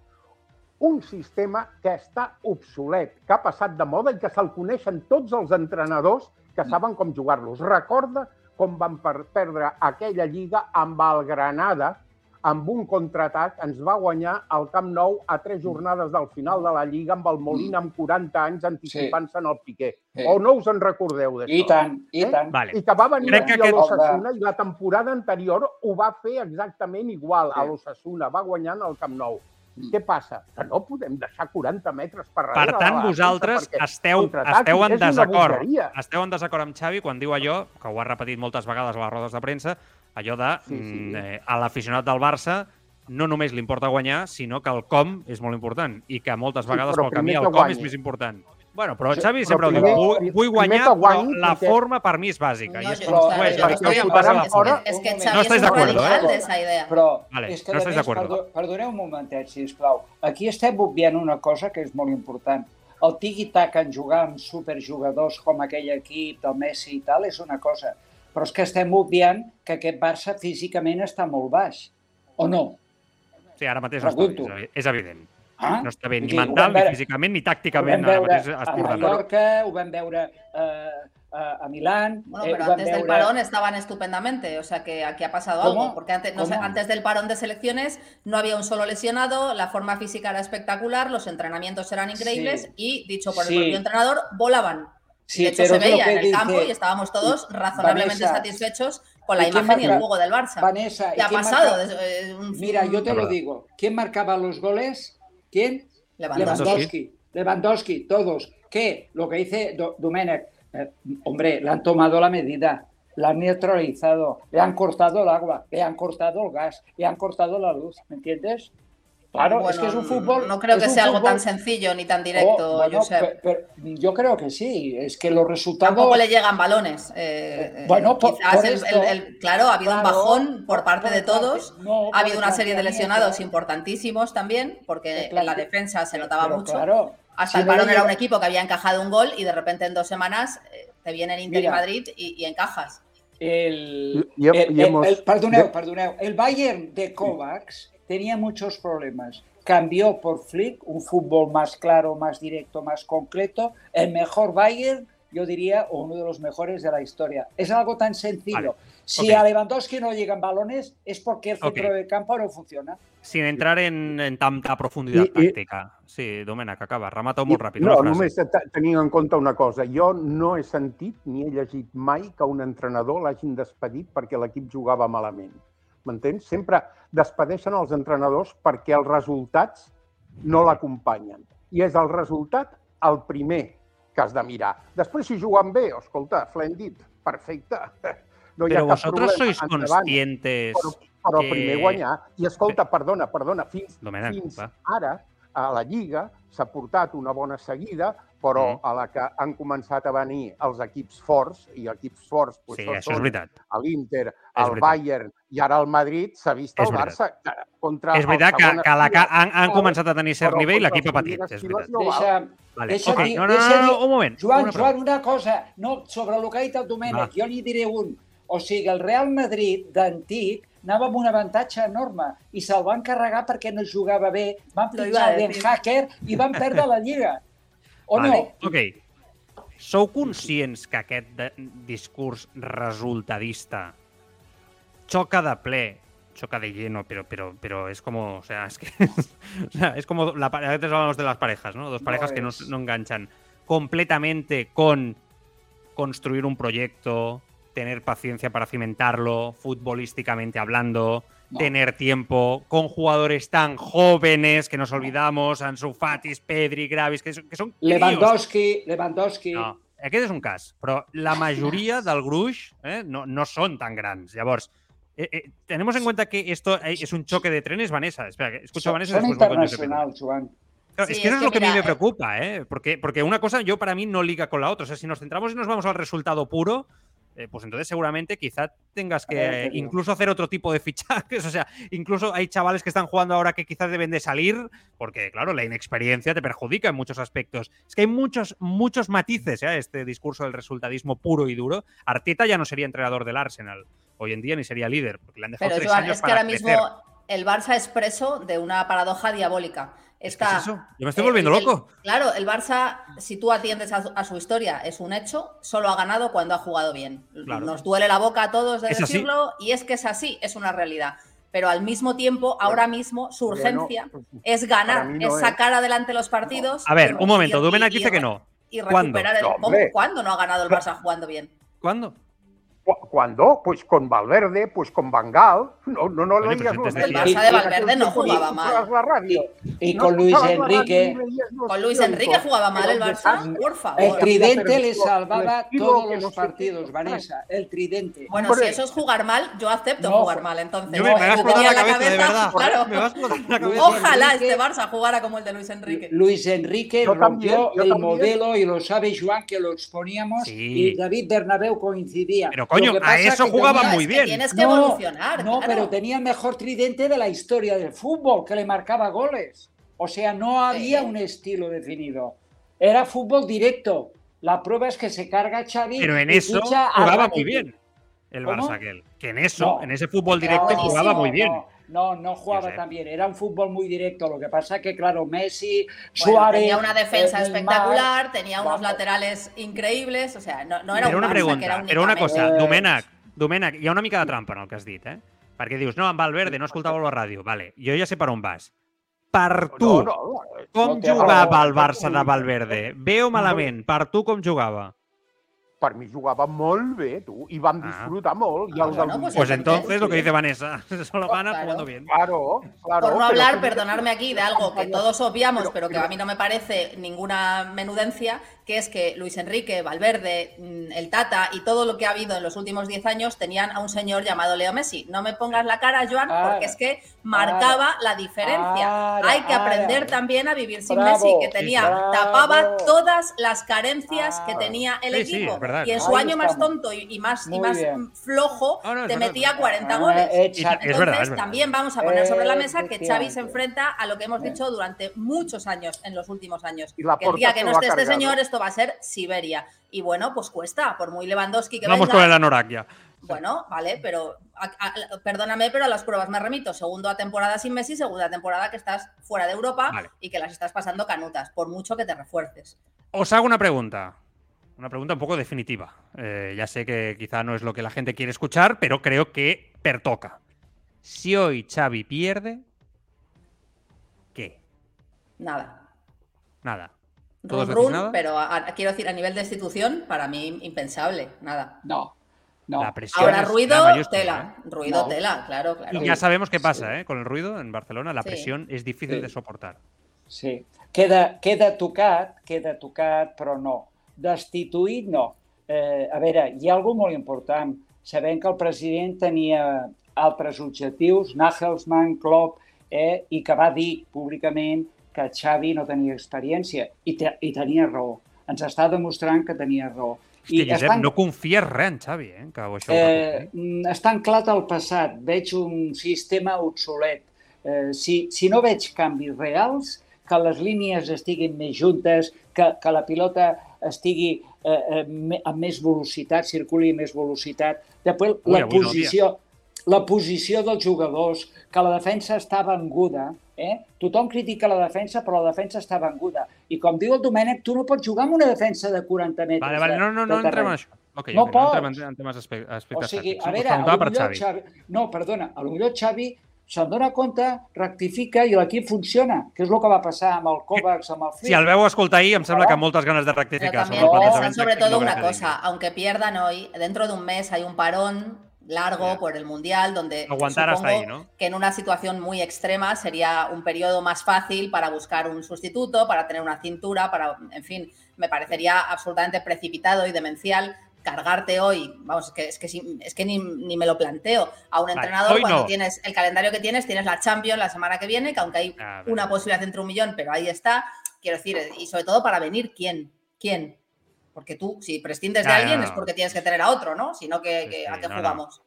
un sistema que està obsolet, que ha passat de moda i que se'l coneixen tots els entrenadors que saben com jugar-los. Recorda com van per perdre aquella lliga amb el Granada, amb un contraatac, ens va guanyar al Camp Nou a tres jornades del final de la Lliga amb el Molina amb 40 anys anticipant-se en el Piqué. Sí. O no us en recordeu d'això? I tant, i Eh? tant. Vale. I que va venir Crec que aquí a aquest- l'Ossassuna i la temporada anterior ho va fer exactament igual a Sí. l'Ossassuna, va guanyant el Camp Nou. Mm. Què passa? Que no podem deixar 40 metres per Per darrere. tant, de la vosaltres esteu, esteu en desacord. Esteu en desacord amb Xavi quan diu allò, que ho ha repetit moltes vegades a les rodes de premsa, allò de Sí, sí. mm, eh, a l'aficionat del Barça no només li importa guanyar, sinó que el com és molt important i que moltes Sí, vegades però pel camí primer el com és més important. Bueno, però Sí, Xavi però sempre ho diu, primer- vull, primer vull guanyar, però guanyi, la perquè- forma per mi és bàsica. I No, es yo- construeix no, en base a la forma. que, es que Un moment. Xavi No es estáis un de acuerdo, radical ¿eh? idea. Però Vale, és que, no més, acuerdo. perdo- perdoneu un momentet, sisplau. Aquí estem obviant una cosa que és molt important. El tiki-taka en jugar amb superjugadors com aquell equip del Messi i tal és una cosa, però és que estem obviant que aquest Barça físicament està molt baix. O no? Sí, ara mateix no està bé, Pregunto. és- evident. Ah? No està bé ni ho mental, vam ni veure- físicament, ni Ho vam tàcticament. Ara veure a. Mallorca, ho vam veure eh, a, a Milán... Bueno, eh, pero ho vam antes del veure- parón estaban estupendamente, o sea que aquí ha pasado ¿Cómo? algo, porque antes, no sé, antes del parón de selecciones no había un solo lesionado, la forma física era espectacular, los entrenamientos eran increíbles Sí. y, dicho por Sí. el propio entrenador, volaban. Sí, de hecho, pero se veía en el dice- campo y estábamos todos razonablemente Vanessa, satisfechos con la ¿y quién imagen y el juego del Barça. Vanessa, ¿y ¿Qué ha pasado? marca- eh, Mira, yo te lo digo. ¿Quién marcaba los goles? ¿Quién? Lewandowski. Lewandowski. Lewandowski, todos. ¿Qué? Lo que dice Do- Domenech. eh, hombre, le han tomado la medida, la han neutralizado, le han cortado el agua, le han cortado el gas, le han cortado la luz. ¿Me entiendes? Claro, es que es un fútbol. No creo es que sea algo tan sencillo ni tan directo, Oh, bueno, Josep. pero yo creo que sí. Es que los resultados. Tampoco le llegan balones. eh, eh, Bueno, por- quizás por el- esto- el- el- claro, ha habido un bajón por parte por de todos. no, ha habido una serie de lesionados importantísimos también, porque en la defensa se notaba Pero mucho. Claro. Hasta si el no le era un equipo que había encajado un gol y de repente en dos semanas eh, te viene el Inter y. Madrid y, y encajas. El. El Bayern de Kovacs tenía muchos problemas. Cambió por Flick, un fútbol más claro, más directo, más concreto. El mejor Bayern, yo diría, o uno de los mejores de la historia. Es algo tan sencillo. Vale. Si Ok. a Lewandowski no llegan balones, es porque el centro Ok. del campo no funciona. Sin entrar en, en tanta profunditat I- i- tàctica. Sí, Domènec, acaba. Remata-ho molt ràpid. No, només te- tenint en compte una cosa. Jo no he sentit ni he llegit mai que un entrenador l'hagin despedit perquè l'equip jugava malament. M'entens? Sempre despedeixen els entrenadors perquè els resultats no l'acompanyen. I és el resultat el primer que has de mirar. Després, si juguen bé, escolta, Flendit, perfecte. No hi ha cap vosotros problema. sois endavant. conscientes Però, però que- primer guanyar. I escolta, perdona, perdona, fins, Domènec, fins va. ara a la Lliga s'ha portat una bona seguida, però Mm. a la que han començat a venir els equips forts, i equips forts pues, Sí, són això és veritat. l'Inter, el veritat. Bayern i ara el Madrid, s'ha vist És el Barça que contra És veritat el que, que, la, que han, han començat a tenir cert nivell i l'equip ha patit, és veritat. no. Deixa, Vale. deixa ok, dir- no, no, no, no, un moment. Joan, una Joan, una cosa. No, sobre el que ha dit el Domènec, Va. jo n'hi diré un. O sigui, el Real Madrid d'antic anava amb un avantatge enorme i se'l van carregar perquè no jugava bé, van pitjar a el decir. Hacker i van perdre la Lliga. O Vale, no? Ok. Sou conscients que aquest discurs resultadista choca de ple, choca de lleno, pero, pero, pero es como, o sea, es que o sea, es como la pare- antes hablamos de las parejas, ¿no? Dos parejas que no, no enganchan completamente con construir un proyecto, tener paciencia para cimentarlo, futbolísticamente hablando, No. tener tiempo, con jugadores tan jóvenes que nos olvidamos, Ansu Fatis, Pedri, Gravis, que son, que son críos. Lewandowski, Lewandowski... No, aquest és un cas, però la majoria del gruix eh, no, no són tan grans. Llavors, eh, eh, tenemos en cuenta que esto eh, es un choque de trenes, Vanessa. Espera, que escucho a Vanessa son Joan. Claro, Sí, es que es eso es que lo que a mí me preocupa, ¿eh? Porque, porque una cosa yo para mí no liga con la otra. O sea, si nos centramos y nos vamos al resultado puro, eh, pues entonces seguramente quizá tengas que eh, incluso hacer otro tipo de fichajes. O sea, incluso hay chavales que están jugando ahora que quizás deben de salir, porque claro, la inexperiencia te perjudica en muchos aspectos. Es que hay muchos, muchos matices ¿eh? a este discurso del resultadismo puro y duro. Arteta ya no sería entrenador del Arsenal hoy en día ni sería líder, porque le han dejado Pero tres Joan, años es que para ahora crecer. mismo el Barça es preso de una paradoja diabólica. ¿Qué Está, es eso? Yo me estoy eh, volviendo el- loco. Claro, el Barça, si tú atiendes a, su- a su historia, es un hecho, solo ha ganado cuando ha jugado bien. Claro. Nos duele la boca a todos de Es así. decirlo y es que es así, es una realidad. Pero al mismo tiempo, ahora mismo, su Bueno, urgencia es ganar, no es es. sacar adelante los partidos. A ver, un momento. y- dice que no. Y ¿Cuándo? recuperar el. ¿Cómo? hombre. ¿Cuándo no ha ganado el Barça jugando bien? ¿Cuándo? Cu- ¿Cuándo? Pues con Valverde, pues con Bangal. No, no, no, Oye, si los El Barça de Valverde no jugaba mal. la radio. Y No con Luis Enrique, Con Luis. Enrique jugaba mal el Barça, desastre. por favor. el tridente le salvaba todos no los sé partidos, Vanessa. El tridente. Bueno, si eso es jugar mal, yo acepto No. jugar mal. Entonces, Yo me, la tenía cabeza, de verdad. claro. Me va a explotar la cabeza. Luis Ojalá Enrique- este Barça jugara como el de Luis Enrique. Luis Enrique Yo también, rompió yo el también. modelo y lo sabe Joan que lo exponíamos Sí. y David Bernabéu coincidía. Pero, coño, a eso que jugaba tenía- muy Es que bien. Tienes que No, evolucionar. No, claro. pero tenía el mejor tridente de la historia del fútbol, que le marcaba goles. O sea, no había Sí. un estilo definido. Era fútbol directo. La prueba es que se carga Xavi Pero en eso jugaba muy bien el ¿Cómo? Barça aquel. Que en eso, No. en ese fútbol directo jugaba muy bien. No, no, no jugaba sé. tan bien. Era un fútbol muy directo. Lo que pasa que, claro, Messi, Bueno, Suárez... tenía una defensa eh, Neymar, espectacular, tenía unos vamos. laterales increíbles, o sea, no, no era Però un una Barça pregunta, que era però una únicamente- cosa, Eh, Domènec, Domènec, hi ha una mica de trampa en el que has dit, eh? Perquè dius, no, amb Valverde no escoltava la ràdio. Vale, jo ja sé per on vas. Per tu, No, no, no. com jugava el Barça de Valverde? Bé o malament? Per tu com jugava? Per mi jugava molt bé, tu, i vam Ah. disfrutar molt. I Ah, el bueno, pues Pues entonces- lo que dice Vanessa, solo gana Claro. jugando bien. Claro, claro. Por no pero hablar, que- perdonarme aquí, de algo que todos obviamos, Pero- pero que pero- a mí no me parece ninguna menudencia, que es que Luis Enrique, Valverde, mm, el Tata y todo lo que ha habido en los últimos 10 años tenían a un señor llamado Leo Messi. No me pongas la cara, Joan, Ara, porque es que marcaba la diferencia. Ara, Hay que aprender ara. también a vivir sin Bravo, Messi, que tenía, tapaba todas las carencias que Ah. tenía el Sí, sí, equipo. es verdad. y en su Ahí año más tonto y, y más, y más bien. flojo, no, te metía es verdad. 40 Ah, goles. exacto. Es verdad, Entonces, es verdad. también vamos a poner sobre la mesa que Xavi se enfrenta a lo que hemos dicho durante muchos años, en los últimos años. Y la Que el día que no esté este señor, esto va a ser Siberia. Y bueno, pues cuesta, por muy Lewandowski que Vamos venga. con el Anorak ya. Bueno, vale, pero a- a- perdóname, pero a las pruebas me remito. Segunda temporada sin Messi, segunda temporada que estás fuera de Europa Vale. y que las estás pasando canutas, por mucho que te refuerces. Os hago una pregunta. Una pregunta un poco definitiva. Eh, ya sé que quizá no es lo que la gente quiere escuchar, pero creo que pertoca. Si hoy Xavi pierde, ¿qué? Nada. Nada. ¿Todos Run, run, nada? pero a- a- quiero decir, a nivel de institución, para mí impensable, nada. No, no. La presión Ahora, ruido, tela. ¿eh? Ruido, No. tela, claro, claro. Y ya sabemos qué pasa ¿eh? con el ruido en Barcelona. La Sí. presión es difícil Sí. de soportar. Sí, queda, queda tocat, queda tocat, però no. Destituït, no. Eh, a veure, hi ha alguna molt important. Sabem que el president tenia altres objectius, Nagelsmann, Klopp, eh, i que va dir públicament que Xavi no tenia experiència. I, te, i tenia raó. Ens està demostrant que tenia raó. Hòstia, Josep, estan... no confies res en Xavi, eh? Que això eh, està anclat al passat. Veig un sistema obsolet. Eh, si, si no veig canvis reals, que les línies estiguin més juntes, que, que la pilota estigui eh, eh, amb més velocitat, circuli amb més velocitat. Després, Ui, la posició... No, la posició dels jugadors, que la defensa està venguda, eh? tothom critica la defensa, però la defensa està venguda. I com diu el Domènec, tu no pots jugar amb una defensa de 40 metres. Vale, vale, no, no, no entrem en això. Okay, no okay, pots. No entrem en temes aspectes. O sigui, a veure, a per Xavi. Xavi. No, perdona, a lo millor Xavi se'n dona compte, rectifica i l'equip funciona, que és el que va passar amb el Kovacs, amb el Flip. Si el veu escoltar ahir, em sembla que moltes ganes de rectificar. Pero también, sobre, sobre todo una cosa, aunque pierdan hoy, dentro de un mes hay un parón largo por el Mundial, donde Aguantar hasta ahí, ¿no? que en una situación muy extrema sería un periodo más fácil para buscar un sustituto, para tener una cintura, para, en fin, me parecería absolutamente precipitado y demencial cargarte hoy, vamos, es que, es que, es que ni, ni, me lo planteo, a un entrenador cuando tienes el calendario que tienes, tienes la Champions la semana que viene, que aunque hay una posibilidad entre un millón, pero ahí está, quiero decir, y sobre todo para venir, ¿quién? ¿Quién? Porque tú, si prescindes de alguien, es porque tienes que tener a otro, ¿no? Sino que, que a qué jugamos.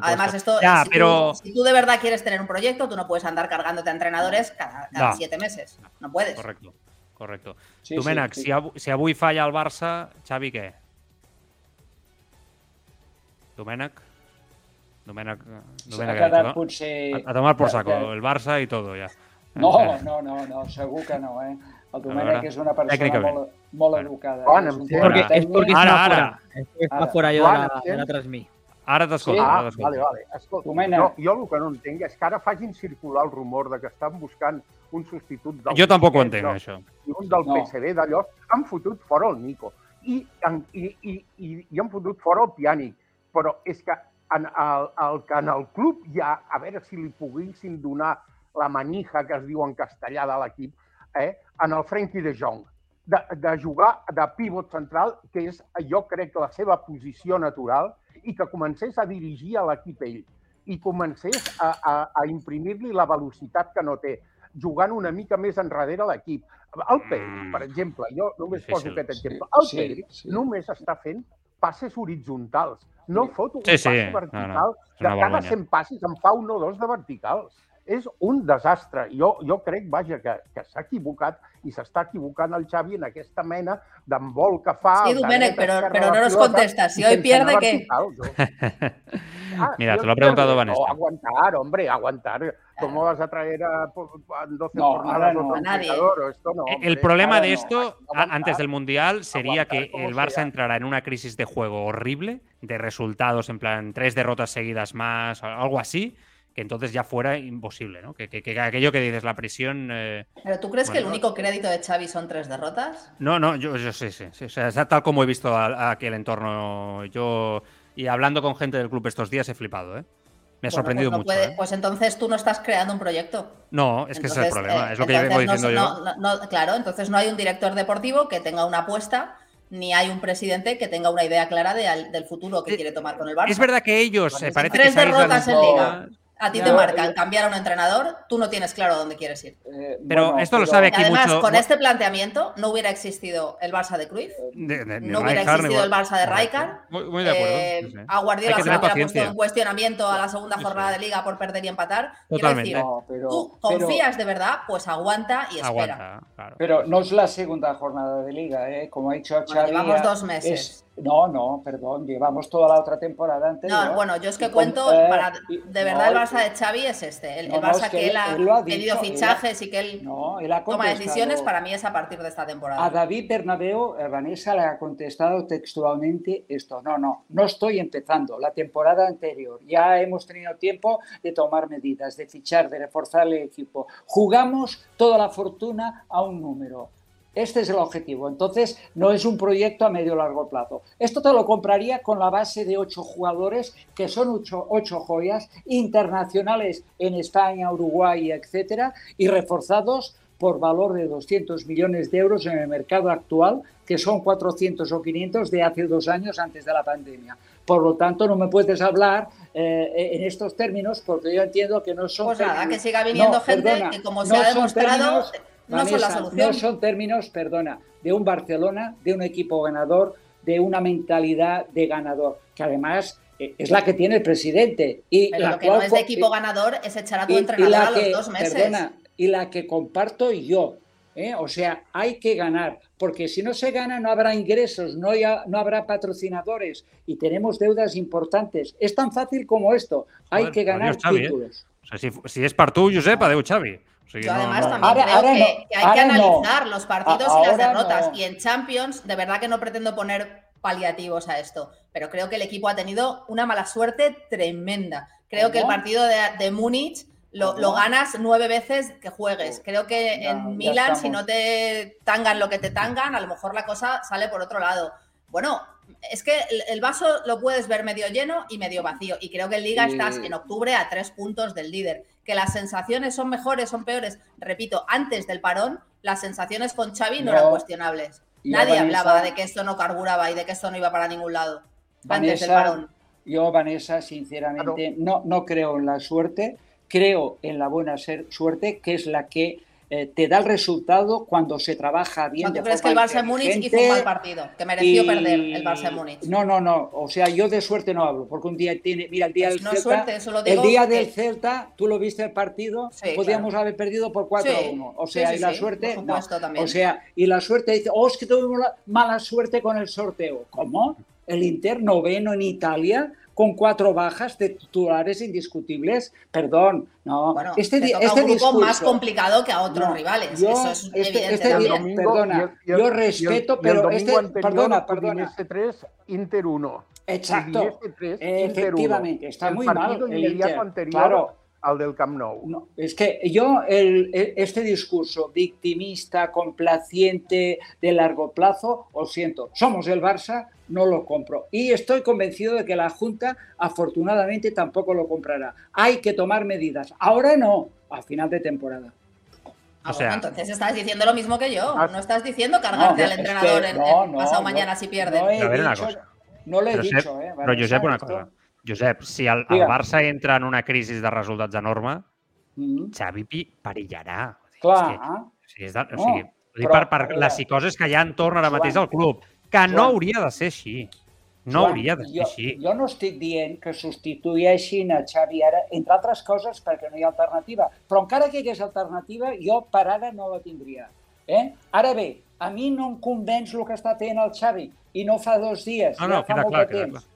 Además, esto, si, pero... tú, si, tú, de verdad quieres tener un proyecto, tú no puedes andar cargándote a entrenadores cada, cada no. siete meses. No puedes. Correcto, correcto. Sí, Domènec, sí, sí. Si, avui, si avui falla el Barça, Xavi què? Domènec? Domènec, Domènec ha quedat potser... A, a tomar por saco, el Barça i tot, ja. No, no, no, no, segur que no, eh? El Domènec és una persona molt, molt educada. Bueno, és perquè, és perquè ara, ara. Està fora jo de la, de la transmí. Ara t'escolto. Sí? Ah, vale, vale. Escolta, jo, jo el que no entenc és que ara facin circular el rumor de que estan buscant un substitut del... Jo tampoc ho entenc, això. I un del no. PSV d'allò. Han fotut fora el Nico. I, i, i, i, i han fotut fora el Pianic. Però és que en el, el, que en el club hi ha, a veure si li poguessin donar la manija que es diu en castellà de l'equip, eh, en el Frenkie de Jong de, de jugar de pivot central, que és, jo crec, la seva posició natural, i que comencés a dirigir a l'equip ell i comencés a, a, a imprimir-li la velocitat que no té, jugant una mica més enrere l'equip. El Pedri, mm. per exemple, jo només Difícil. poso aquest exemple, el sí, Pedri sí. només està fent passes horitzontals, no fot un sí, sí. pas vertical, no, no. de cada 100 passes en fa un o dos de verticals és un desastre. Jo, jo crec, vaja, que, que s'ha equivocat i s'està equivocant el Xavi en aquesta mena d'envol que fa... Sí, Domènec, però, però no nos contestas. Si hoy pierde, ¿qué? Ah, Mira, te lo ha preguntado Vanessa. No, aguantar, hombre, aguantar. ¿Cómo vas a traer a, a 12 no, jornadas no, otro nadie. Esto no, hombre, el problema de esto, no, antes del Mundial, sería aguantar, que el Barça sea. entrará en una crisis de juego horrible, de resultados, en plan, tres derrotas seguidas más, algo así, que entonces ya fuera imposible, ¿no? Que, que, que aquello que dices, la presión... Eh... ¿Pero tú crees bueno, que el único crédito de Xavi son tres derrotas? No, no, yo, yo sí, sí, sí. O sea, tal como he visto a, a aquel entorno, yo... Y hablando con gente del club estos días he flipado, ¿eh? Me ha bueno, sorprendido pues no mucho. Puede, ¿eh? Pues entonces tú no estás creando un proyecto. No, es que entonces, ese es el problema. Eh, es lo que vengo diciendo no, yo. No, claro, entonces no hay un director deportivo que tenga una apuesta ni hay un presidente que tenga una idea clara de, del futuro que quiere tomar con el Barça. Es verdad que ellos, eh, parece tres que derrotas en Liga. A ti te marcan cambiar a un entrenador, tú no tienes claro dónde quieres ir. Eh, pero bueno, esto lo sabe aquí además, mucho... con este planteamiento no hubiera existido el Barça de Cruyff, de, de, de no hubiera Rijkaard, existido el Barça de Rijkaard. Muy, muy de acuerdo. Eh. A Guardiola se le hubiera puesto en cuestionamiento a la segunda jornada de Liga por perder y empatar. Totalmente. Decir, no, pero, tú confías pero, de verdad, pues aguanta y espera. Aguanta, claro. Pero no es la segunda jornada de Liga, ¿eh? como ha dicho Xavi. Bueno, llevamos dos meses. Es, no, no, perdón, llevamos toda la otra temporada anterior. No, bueno, yo es que cuento, con, eh, para, de verdad no, el Barça de Xavi es este, el, no, el Barça no, es que, que, él ha, él ha pedido fichajes él y que él, él toma decisiones, para mí es a partir de esta temporada. A David Bernabeu, eh, Vanessa le ha contestado textualmente esto, no, no, no estoy empezando, la temporada anterior, ya hemos tenido tiempo de tomar medidas, de fichar, de reforzar el equipo, jugamos toda la fortuna a un número. Este es el objetivo. Entonces, no es un proyecto a medio o largo plazo. Esto te lo compraría con la base de ocho jugadores, que son ocho, ocho joyas internacionales en España, Uruguay, etcétera, y reforzados por valor de 200 millones de euros en el mercado actual, que son 400 o 500 de hace dos años antes de la pandemia. Por lo tanto, no me puedes hablar eh, en estos términos porque yo entiendo que no son... Pues nada, términos- que siga viniendo No, gente perdona, que como no se ha demostrado términos, no son la Vanessa, solución. No son términos, perdona, de un Barcelona, de un equipo ganador, de una mentalidad de ganador, que además eh, es la que tiene el presidente. Y Pero la lo que cual no es de equipo ganador es echar a tu y- y entrenador la a los que- dos meses. Perdona, y la que comparto yo. ¿eh? O sea, hay que ganar, porque si no se gana no habrá ingresos, no, haya- no habrá patrocinadores y tenemos deudas importantes. Es tan fácil como esto. Hay Joder, que ganar ¿eh? títulos. O sigui, si, si és per tu, Josep, adéu, Xavi. Yo además no. también Ahora- creo ahora que, no, que hay que ahora analizar los partidos A- y las derrotas. no. Y en Champions, de verdad que no pretendo poner paliativos a esto, pero creo que el equipo ha tenido una mala suerte tremenda. Creo que el partido de, de Múnich lo, ganas nueve veces que juegues. Creo que Ya, ya en Milan, si no te tangan lo que te tangan, a lo mejor la cosa sale por otro lado. Bueno, es que el, el vaso lo puedes ver medio lleno y medio vacío. Y creo que en Liga Sí. estás en octubre a tres puntos del líder. Que las sensaciones son mejores, son peores. Repito, antes del parón, las sensaciones con Xavi no, eran cuestionables. yo, Nadie Vanessa- hablaba de que esto no carburaba y de que esto no iba para ningún lado. Antes del Vanessa, parón. Yo, Vanessa, sinceramente, no, no creo en la suerte, creo en la buena ser- suerte, que es la que eh, te da el resultado cuando se trabaja bien. ¿No de tú crees que el Barça Múnich hizo un mal partido? Que mereció y- perder el Barça Múnich. No, no, no. O sea, yo de suerte no hablo, porque un día tiene. Mira, el día Pues del no Celta. suerte, eso lo el digo día que- del Celta, tú lo viste el partido, Sí, podíamos claro. haber perdido por 4 a Sí, 1. O sea, sí, y la suerte. por no. supuesto, también. O sea, y la suerte dice, oh, es que tuvimos la mala suerte con el sorteo. ¿Cómo? El Inter noveno en Italia con cuatro bajas de titulares indiscutibles. Perdón, no. Bueno, este te di- toca este un grupo más complicado que a otros No, rivales. yo- Eso es este- evidente este también. domingo, perdona, y el- y el- yo y el- respeto, y el pero este- anterior, perdona, perdona. Udinese 3, Inter 1. Exacto. Udinese 3, Inter 1. Efectivamente, está el muy mal el inmediato anterior Claro. Al del Camp Nou. No, es que yo, el- el- este discurso victimista, complaciente, de largo plazo, os siento, somos el Barça, no lo compro. Y estoy convencido de que la Junta, afortunadamente, tampoco lo comprará. Hay que tomar medidas. Ahora no, a final de temporada. Ah, O sea- bueno, entonces estás diciendo lo mismo que yo. Ah, No estás diciendo cargarte No, al es que entrenador en, no, en no, pasado no, mañana si pierden. No, he A ver una dicho- cosa. no lo he Però, dicho, Josep, eh, però Vanessa, Josep, una esto- cosa. Josep, si el, el. Barça entra en una crisi de resultats enorme, Mm, Xavi pi- perillarà. clar, És que, o sigui, és de, o No, sigui, ho dic però, per, per les psicoses que hi ha entorn ara mateix al club, que no Joan. hauria de ser així. No Joan, hauria de ser jo, així. Jo no estic dient que substitueixin a Xavi ara, entre altres coses perquè no hi ha alternativa. Però encara que hi hagués alternativa, jo per ara no la tindria. Eh? Ara bé, a mi no em convenç el que està fent el Xavi i no fa dos dies, No, ja no, fa queda molt clar, de temps. clar.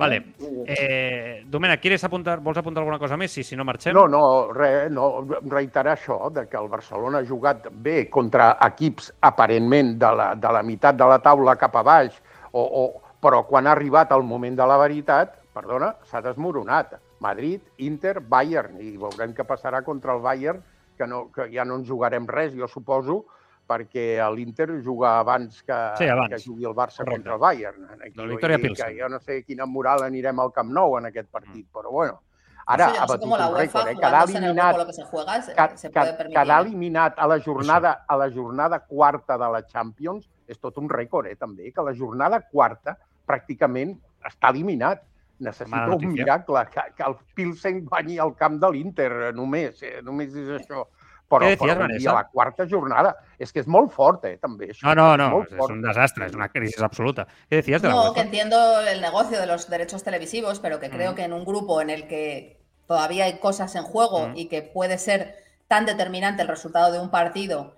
Vale. Eh, Domènec, ¿quieres apuntar, vols apuntar alguna cosa més? Sí, si no marxem. No, no, res, no, reiterar això, de que el Barcelona ha jugat bé contra equips aparentment de la, de la meitat de la taula cap a baix, o, o, però quan ha arribat el moment de la veritat, perdona, s'ha desmoronat. Madrid, Inter, Bayern, i veurem què passarà contra el Bayern, que, no, que ja no ens jugarem res, jo suposo, perquè l'Inter juga abans que, Sí, abans. que jugui el Barça Correcte. contra el Bayern. Aquí, La victòria Pilsen. Jo no sé quina moral anirem al Camp Nou en aquest partit, però bueno. Ara ha no sé cómo batut la un UEFA, rècord, eh? Quedar el eliminat lo que se juega, se, quedar eliminat a la jornada a la jornada quarta de la Champions és tot un rècord, eh, també, que la jornada quarta pràcticament està eliminat. Necessita un miracle, que, que el Pilsen guanyi el camp de l'Inter, eh, només, eh, només és això. Però, Què decías, però a la quarta jornada. És que és molt fort, eh, també. Això. No, no, no, es fort. un desastre, es una crisis absoluta. ¿Qué decías de la No, UEFA? que entiendo el negocio de los derechos televisivos, pero que creo Mm. que en un grupo en el que todavía hay cosas en juego Mm. y que puede ser tan determinante el resultado de un partido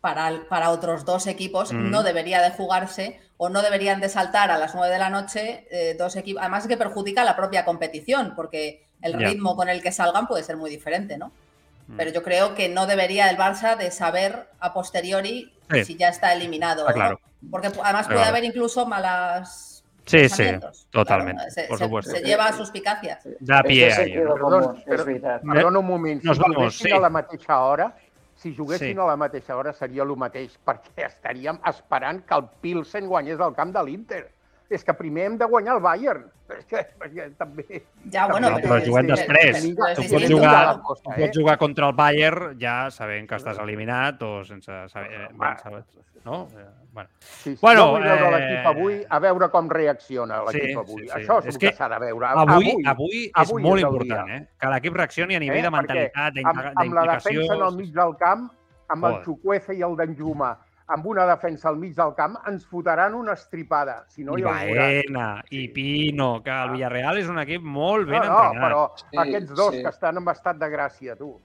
para, para otros dos equipos, Mm. no debería de jugarse o no deberían de saltar a las 9 de la noche eh, dos equipos. Además que perjudica la propia competición, porque el ritmo con el que salgan puede ser muy diferente, ¿no? Mm. Pero yo creo que no debería el Barça de saber a posteriori Sí. si ya está eliminado. Está o no. claro. Porque además puede claro. haber incluso malas Sí, sí, totalmente, Claro, se, por se- supuesto. se lleva a suspicacias. Da pie ahí, sentido ¿no? Perdón. Perdona un moment, si Nos vamos, sí. a la mateixa hora, si juguessin Sí. a la mateixa hora seria el mateix, perquè estaríem esperant que el Pilsen guanyés el camp de l'Inter. És que primer hem de guanyar el Bayern. Que, perquè també... Ja, bueno, No, també però juguem és- després. és- Tu és pots jugar, a la tu cosa, pots eh? jugar contra el Bayern ja sabent que estàs eliminat o sense saber... eh, ben saber no? Eh, Bueno, Sí, sí. Bueno, jo vull veure eh, l'equip avui, a veure com reacciona l'equip Sí, avui. sí, sí. Això és, És el que que s'ha de veure. avui, avui, és avui molt és el important, dia. eh? Que l'equip reaccioni a nivell Eh? de Perquè mentalitat, amb, d'implicació... amb la defensa en el mig del camp, amb el Joder. Chukwueze i el Danjuma, amb una defensa al mig del camp, ens fotran una estripada. Si no, I. Baena, i Pino, que el Villarreal és un equip molt ben no, no, entrenat. però Sí, aquests dos sí. que estan en estat de gràcia, tu.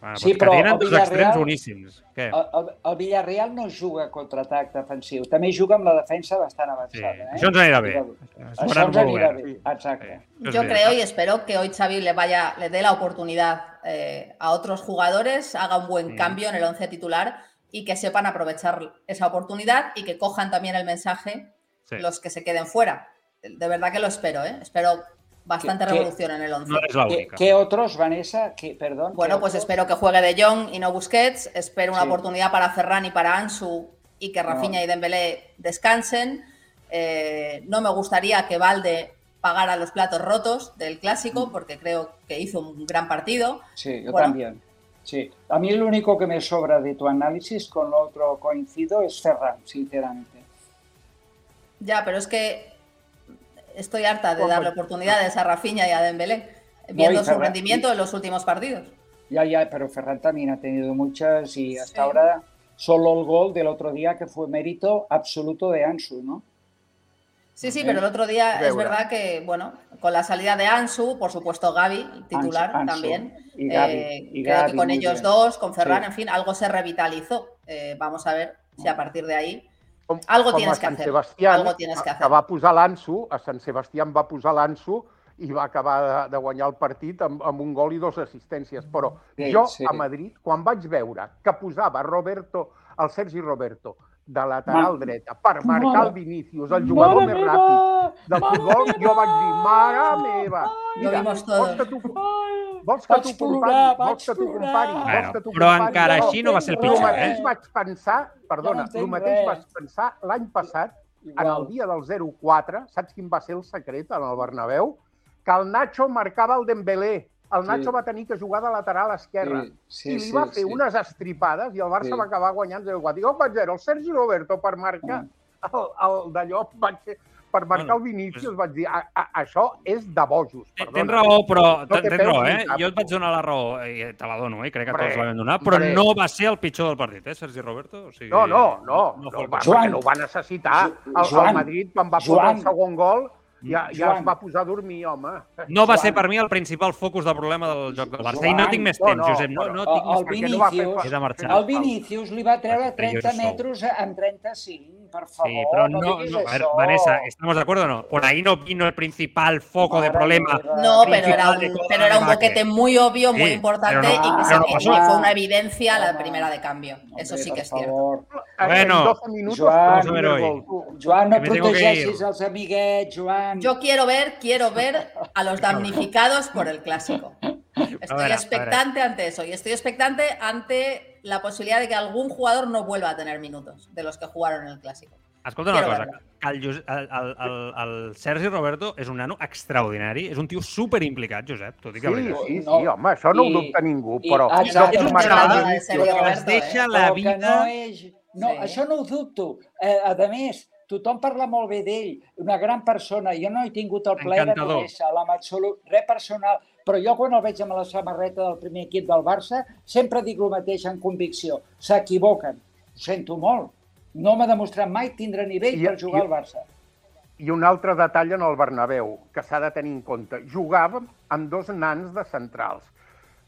Bueno, Sí, doncs però tenen el dos Villarreal- extrems boníssims. Què? El, el, el Villarreal no juga contra atac defensiu, també juga amb la defensa bastant Sí, avançada. eh? això ens anirà bé. Això ens anirà bé, exacte. Yo veritat. creo y espero que hoy Xavi le vaya, le dé la oportunidad eh, a otros jugadores, haga un buen Mm. cambio en el once titular y que sepan aprovechar esa oportunidad y que cojan también el mensaje Sí. los que se queden fuera. De verdad que lo espero, ¿eh? Espero bastante ¿Qué- qué- revolución en el once. No és la ¿Qué, única. qué otros, Vanessa? ¿Qué, perdón. ¿qué Bueno, pues otros? espero que juegue De Jong y no Busquets. Espero una Sí. oportunidad para Ferran y para Ansu y que Rafinha No. y Dembélé descansen. Eh, no me gustaría que Valde pagara los platos rotos del Mm. clásico porque creo que hizo un gran partido. Sí, yo Bueno. también. Sí. A mí lo único que me sobra de tu análisis, con lo otro coincido, es Ferran, sinceramente. Ya, pero es que estoy harta de darle pues- oportunidades a Rafinha y a Dembélé, viendo su Ferran- rendimiento en los últimos partidos. Ya, ya, pero Ferran también ha tenido muchas y hasta Sí. ahora solo el gol del otro día que fue mérito absoluto de Ansu, ¿no? Sí, sí, pero el otro día es Veure. verdad que, bueno, con la salida de Ansu, por supuesto Gaby, titular Ansu, Ansu también, y Gavi, eh, y creo Gavi, que con ellos bien. dos, con Ferran, Sí. en fin, algo se revitalizó. Eh, vamos a ver si a partir de ahí Algo com tienes que hacer. Sebastián, Algo tienes que que hacer. va posar l'Anso, a Sant Sebastián va posar l'Anso i va acabar de, de guanyar el partit amb, amb un gol i dues assistències. Però Sí, jo, sí. a Madrid, quan vaig veure que posava Roberto, el Sergi Roberto, de lateral Ma- dreta, per marcar Mare- el Vinícius, el jugador Mare més meva! ràpid del futbol, jo vaig dir, mare meva! Vimos vols que tu, vols que plorar, compari, vols que tu plorar. compari, Bueno, vols que tu però compari. encara No, així no va ser el el pitjor, res. mateix eh? vaig pensar, perdona, No entenc el mateix res. vaig pensar l'any passat, en Igual. el dia del 0-4, saps quin va ser el secret en el Bernabéu? Que el Nacho marcava el Dembélé. El Nacho Sí. va tenir que jugar de lateral esquerra. Sí, sí, I li sí, va fer sí. unes estripades i el Barça Sí. va acabar guanyant 0-4. I jo vaig veure el Sergi Roberto per marcar el, el d'allò, vaig, per marcar Bueno, el Vinícius, vaig dir, a, a, això és de bojos, perdona. Tens raó, però No tens raó, eh? Jo et vaig donar la raó, i te la dono, eh? Crec que Hombre, tots la vam donar, però hombre. no va ser el pitjor del partit, eh, Sergi Roberto? O sigui, No, no, no, no no, va, perquè no ho va necessitar. Jo- El, el Joan, Madrid, quan va Joan. posar el segon gol, ja, ja Joan. es va posar a dormir, home. No va Joan. ser per mi el principal focus de problema del joc del Barça. I no tinc més no, temps, no, Josep, no, no tinc més el temps. perquè no va fer Vinícius, He de marxar. el Vinícius li va treure Perquè jo 30 sou. metres en 35, favor. Sí, però no, diguis no, a ver, això. Vanessa, ¿estamos de acuerdo o no? Por ahí no vino el principal foco de problema. No, pero era, un, pero era boquete muy obvio, muy Sí, importante pero no- y que, pero se- fue una evidencia la primera de cambio. Hombre, Eso sí que es cierto. Bueno, en 12 minuts, Joan, el vamos a ver hoy. Joan, no protegeixis ir. els amiguets, Joan. Yo quiero ver, quiero ver a los damnificados por el clásico. Estoy ver. expectante ante eso y estoy expectante ante la posibilidad de que algún jugador no vuelva a tener minutos de los que jugaron en el clásico. Escolta una Quiero cosa, que el, el, el, el, Sergi Roberto és un nano extraordinari, és un tio superimplicat, Josep, t'ho dic Sí, de veritat. sí, sí, No. home, això no ho I- dubta ningú, i- però... exacte. no És un xaval de que es deixa eh? la Però vida... que no és... No, Sí. això no ho dubto. Eh, a més, tothom parla molt bé d'ell, una gran persona. Jo no he tingut el plaer de Encantador. conèixer amb absolut, res personal, però jo quan el veig amb la samarreta del primer equip del Barça sempre dic el mateix en convicció. S'equivoquen. Ho sento molt. No m'ha demostrat mai tindre nivell I- per jugar i- al Barça. I un altre detall en el Bernabéu, que s'ha de tenir en compte. Jugàvem amb dos nans de centrals.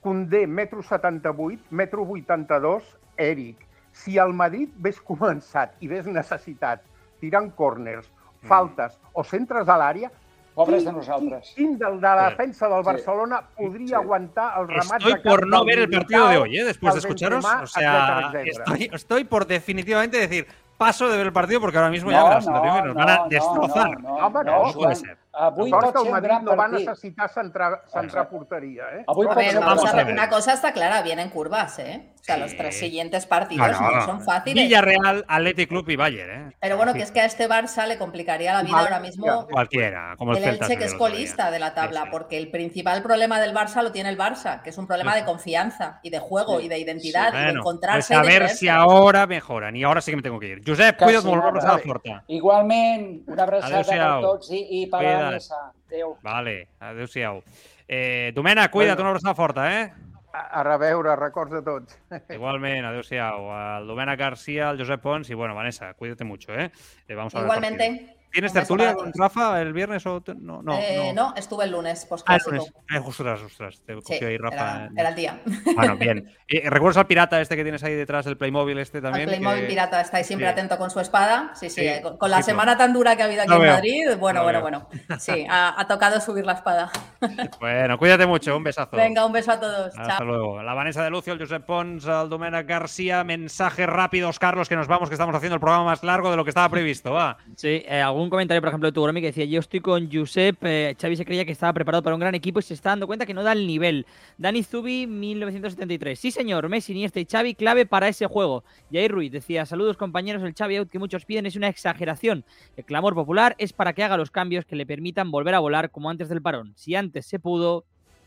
Condé, metro 78, metro 82, Eric. Si el Madrid hagués començat i hagués necessitat tirant corners, faltes o centres a l'àrea, Pobres de nosaltres. Quin del de la Sí. defensa del Sí. Barcelona podria Sí. aguantar el remat Estoy de por no ver el partido de hoy, ¿eh? después de escucharos. Benzema, O sea, etcétera, etcétera. estoy, estoy por definitivamente decir, paso de ver el partido porque ahora mismo No, ya me la no, que nos van a no, destrozar. no, no, no, no puede ser. Avui que el Madrid no va necessitar centrar, centrar porteria, eh? Avui A ver, ser vamos a a una cosa está clara, vienen curvas, ¿eh? O sea, Sí. los tres siguientes partidos No, no. no son fáciles. Villarreal, Athletic Club y Bayern, ¿eh? Pero bueno, Sí. que es que a este Barça le complicaría la vida ahora mismo Cualquiera, como el, el Celta. Elche, que del es colista de la tabla, Sí, sí. porque el principal problema del Barça lo tiene el Barça, que es un problema Sí. de confianza y de juego Sí. y de identidad y de Bueno, encontrarse. pues a y de ver si ahora mejoran. Y ahora sí que me tengo que ir. Josep, cuida't molt, una abraçada forta. Igualment, una abraçada per tots i, i per Cuida't. Adéu. Vale, adéu-siau. Eh, Domènec, cuida't, Bueno. una abraçada forta, eh? A, a reveure, records de tots. Igualment, adéu-siau. El Domènec García, el Josep Pons y bueno, Vanessa, cuídate mucho, ¿eh? Eh, vamos a ver. Igualmente. ¿Tienes tertulia con. Rafa el viernes o te- no? No, Eh, no. no, estuve el lunes, Ah, el lunes. Eh, ostras, ostras, te Sí, cogió ahí Rafa. era, era el día. Bueno, bien. Eh, ¿Recuerdas al pirata este que tienes ahí detrás del Playmobil este El también? Playmobil Que- pirata está ahí siempre sí. atento con su espada. Sí, sí, Sí, eh, con, con la semana tan dura que ha habido aquí Lo en veo, Madrid. Bueno, lo bueno, veo. bueno. Sí, ha, ha tocado subir la espada. Bueno, cuídate mucho, un besazo. Venga, un beso a todos. Hasta Chao. luego. La Vanessa de Lucio, el Josep Pons, el Domènec García. Mensajes rápidos, Carlos, que nos vamos, que estamos haciendo el programa más largo de lo que estaba previsto. Va. Sí, eh, algún comentario, por ejemplo, de tu Gromi que decía: Yo estoy con Josep. eh, Xavi se creía que estaba preparado para un gran equipo y se está dando cuenta que no da el nivel. Dani Zubi, 1973. Sí, señor, Messi, Iniesta y Xavi, clave para ese juego. Jair Ruiz decía: Saludos, compañeros. El Xavi out que muchos piden es una exageración. El clamor popular es para que haga los cambios que le permitan volver a volar como antes del parón. Si antes se pudo.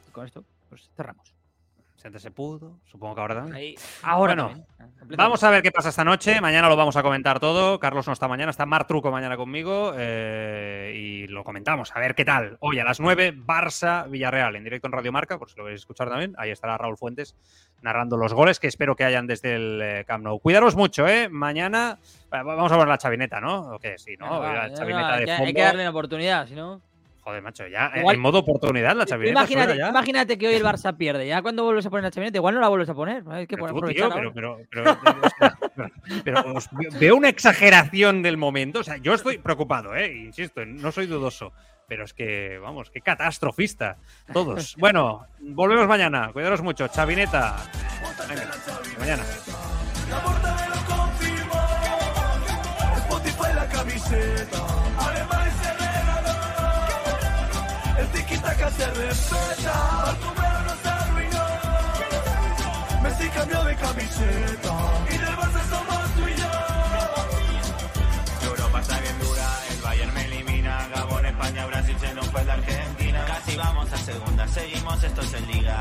Y con esto, pues cerramos. Si antes se pudo, supongo que ahora también. Ahí, ahora. Ah, completamente. Vamos a ver qué pasa esta noche. Mañana lo vamos a comentar todo. Carlos no está mañana, está Mar Truco mañana conmigo. eh, y lo comentamos. A ver qué tal. Hoy a las 9, Barça Villarreal, en directo en Radio Marca, por si lo queréis escuchar también. Ahí estará Raúl Fuentes narrando los goles que espero que hayan desde el eh, Camp Nou. Cuidaros mucho, ¿eh? Mañana vamos a ver la chavineta, ¿no? ¿O qué? Sí, ¿no? La chavineta no, de fondo. hay que darle una oportunidad, si no. Joder, macho, ya eh, Igual- en modo oportunidad la chavineta. Imagínate, suena ya. imagínate que hoy el Barça pierde. Ya cuando vuelves a poner la chavineta, igual no la vuelves a poner. Hay que Pero, tú, tío, pero, ahora. pero, pero, o sea, pero- pero os ve- veo una exageración del momento. O sea, yo estoy preocupado, ¿eh? Insisto, no soy dudoso. Pero es que, vamos, qué catastrofista. Todos. Bueno, volvemos mañana. Cuidaros mucho. Chavineta. Venga, mañana. La portada lo confirmó. Spotify la camiseta. Además. El tiki-taka se respeta. Bartomeu nos arruinó. Messi cambió de camiseta. Y del Barça somos tú y. Europa está bien dura, el Bayern me elimina, Gabón, España, Brasil se nos fue la Argentina. Casi vamos a segunda, seguimos, esto es en liga.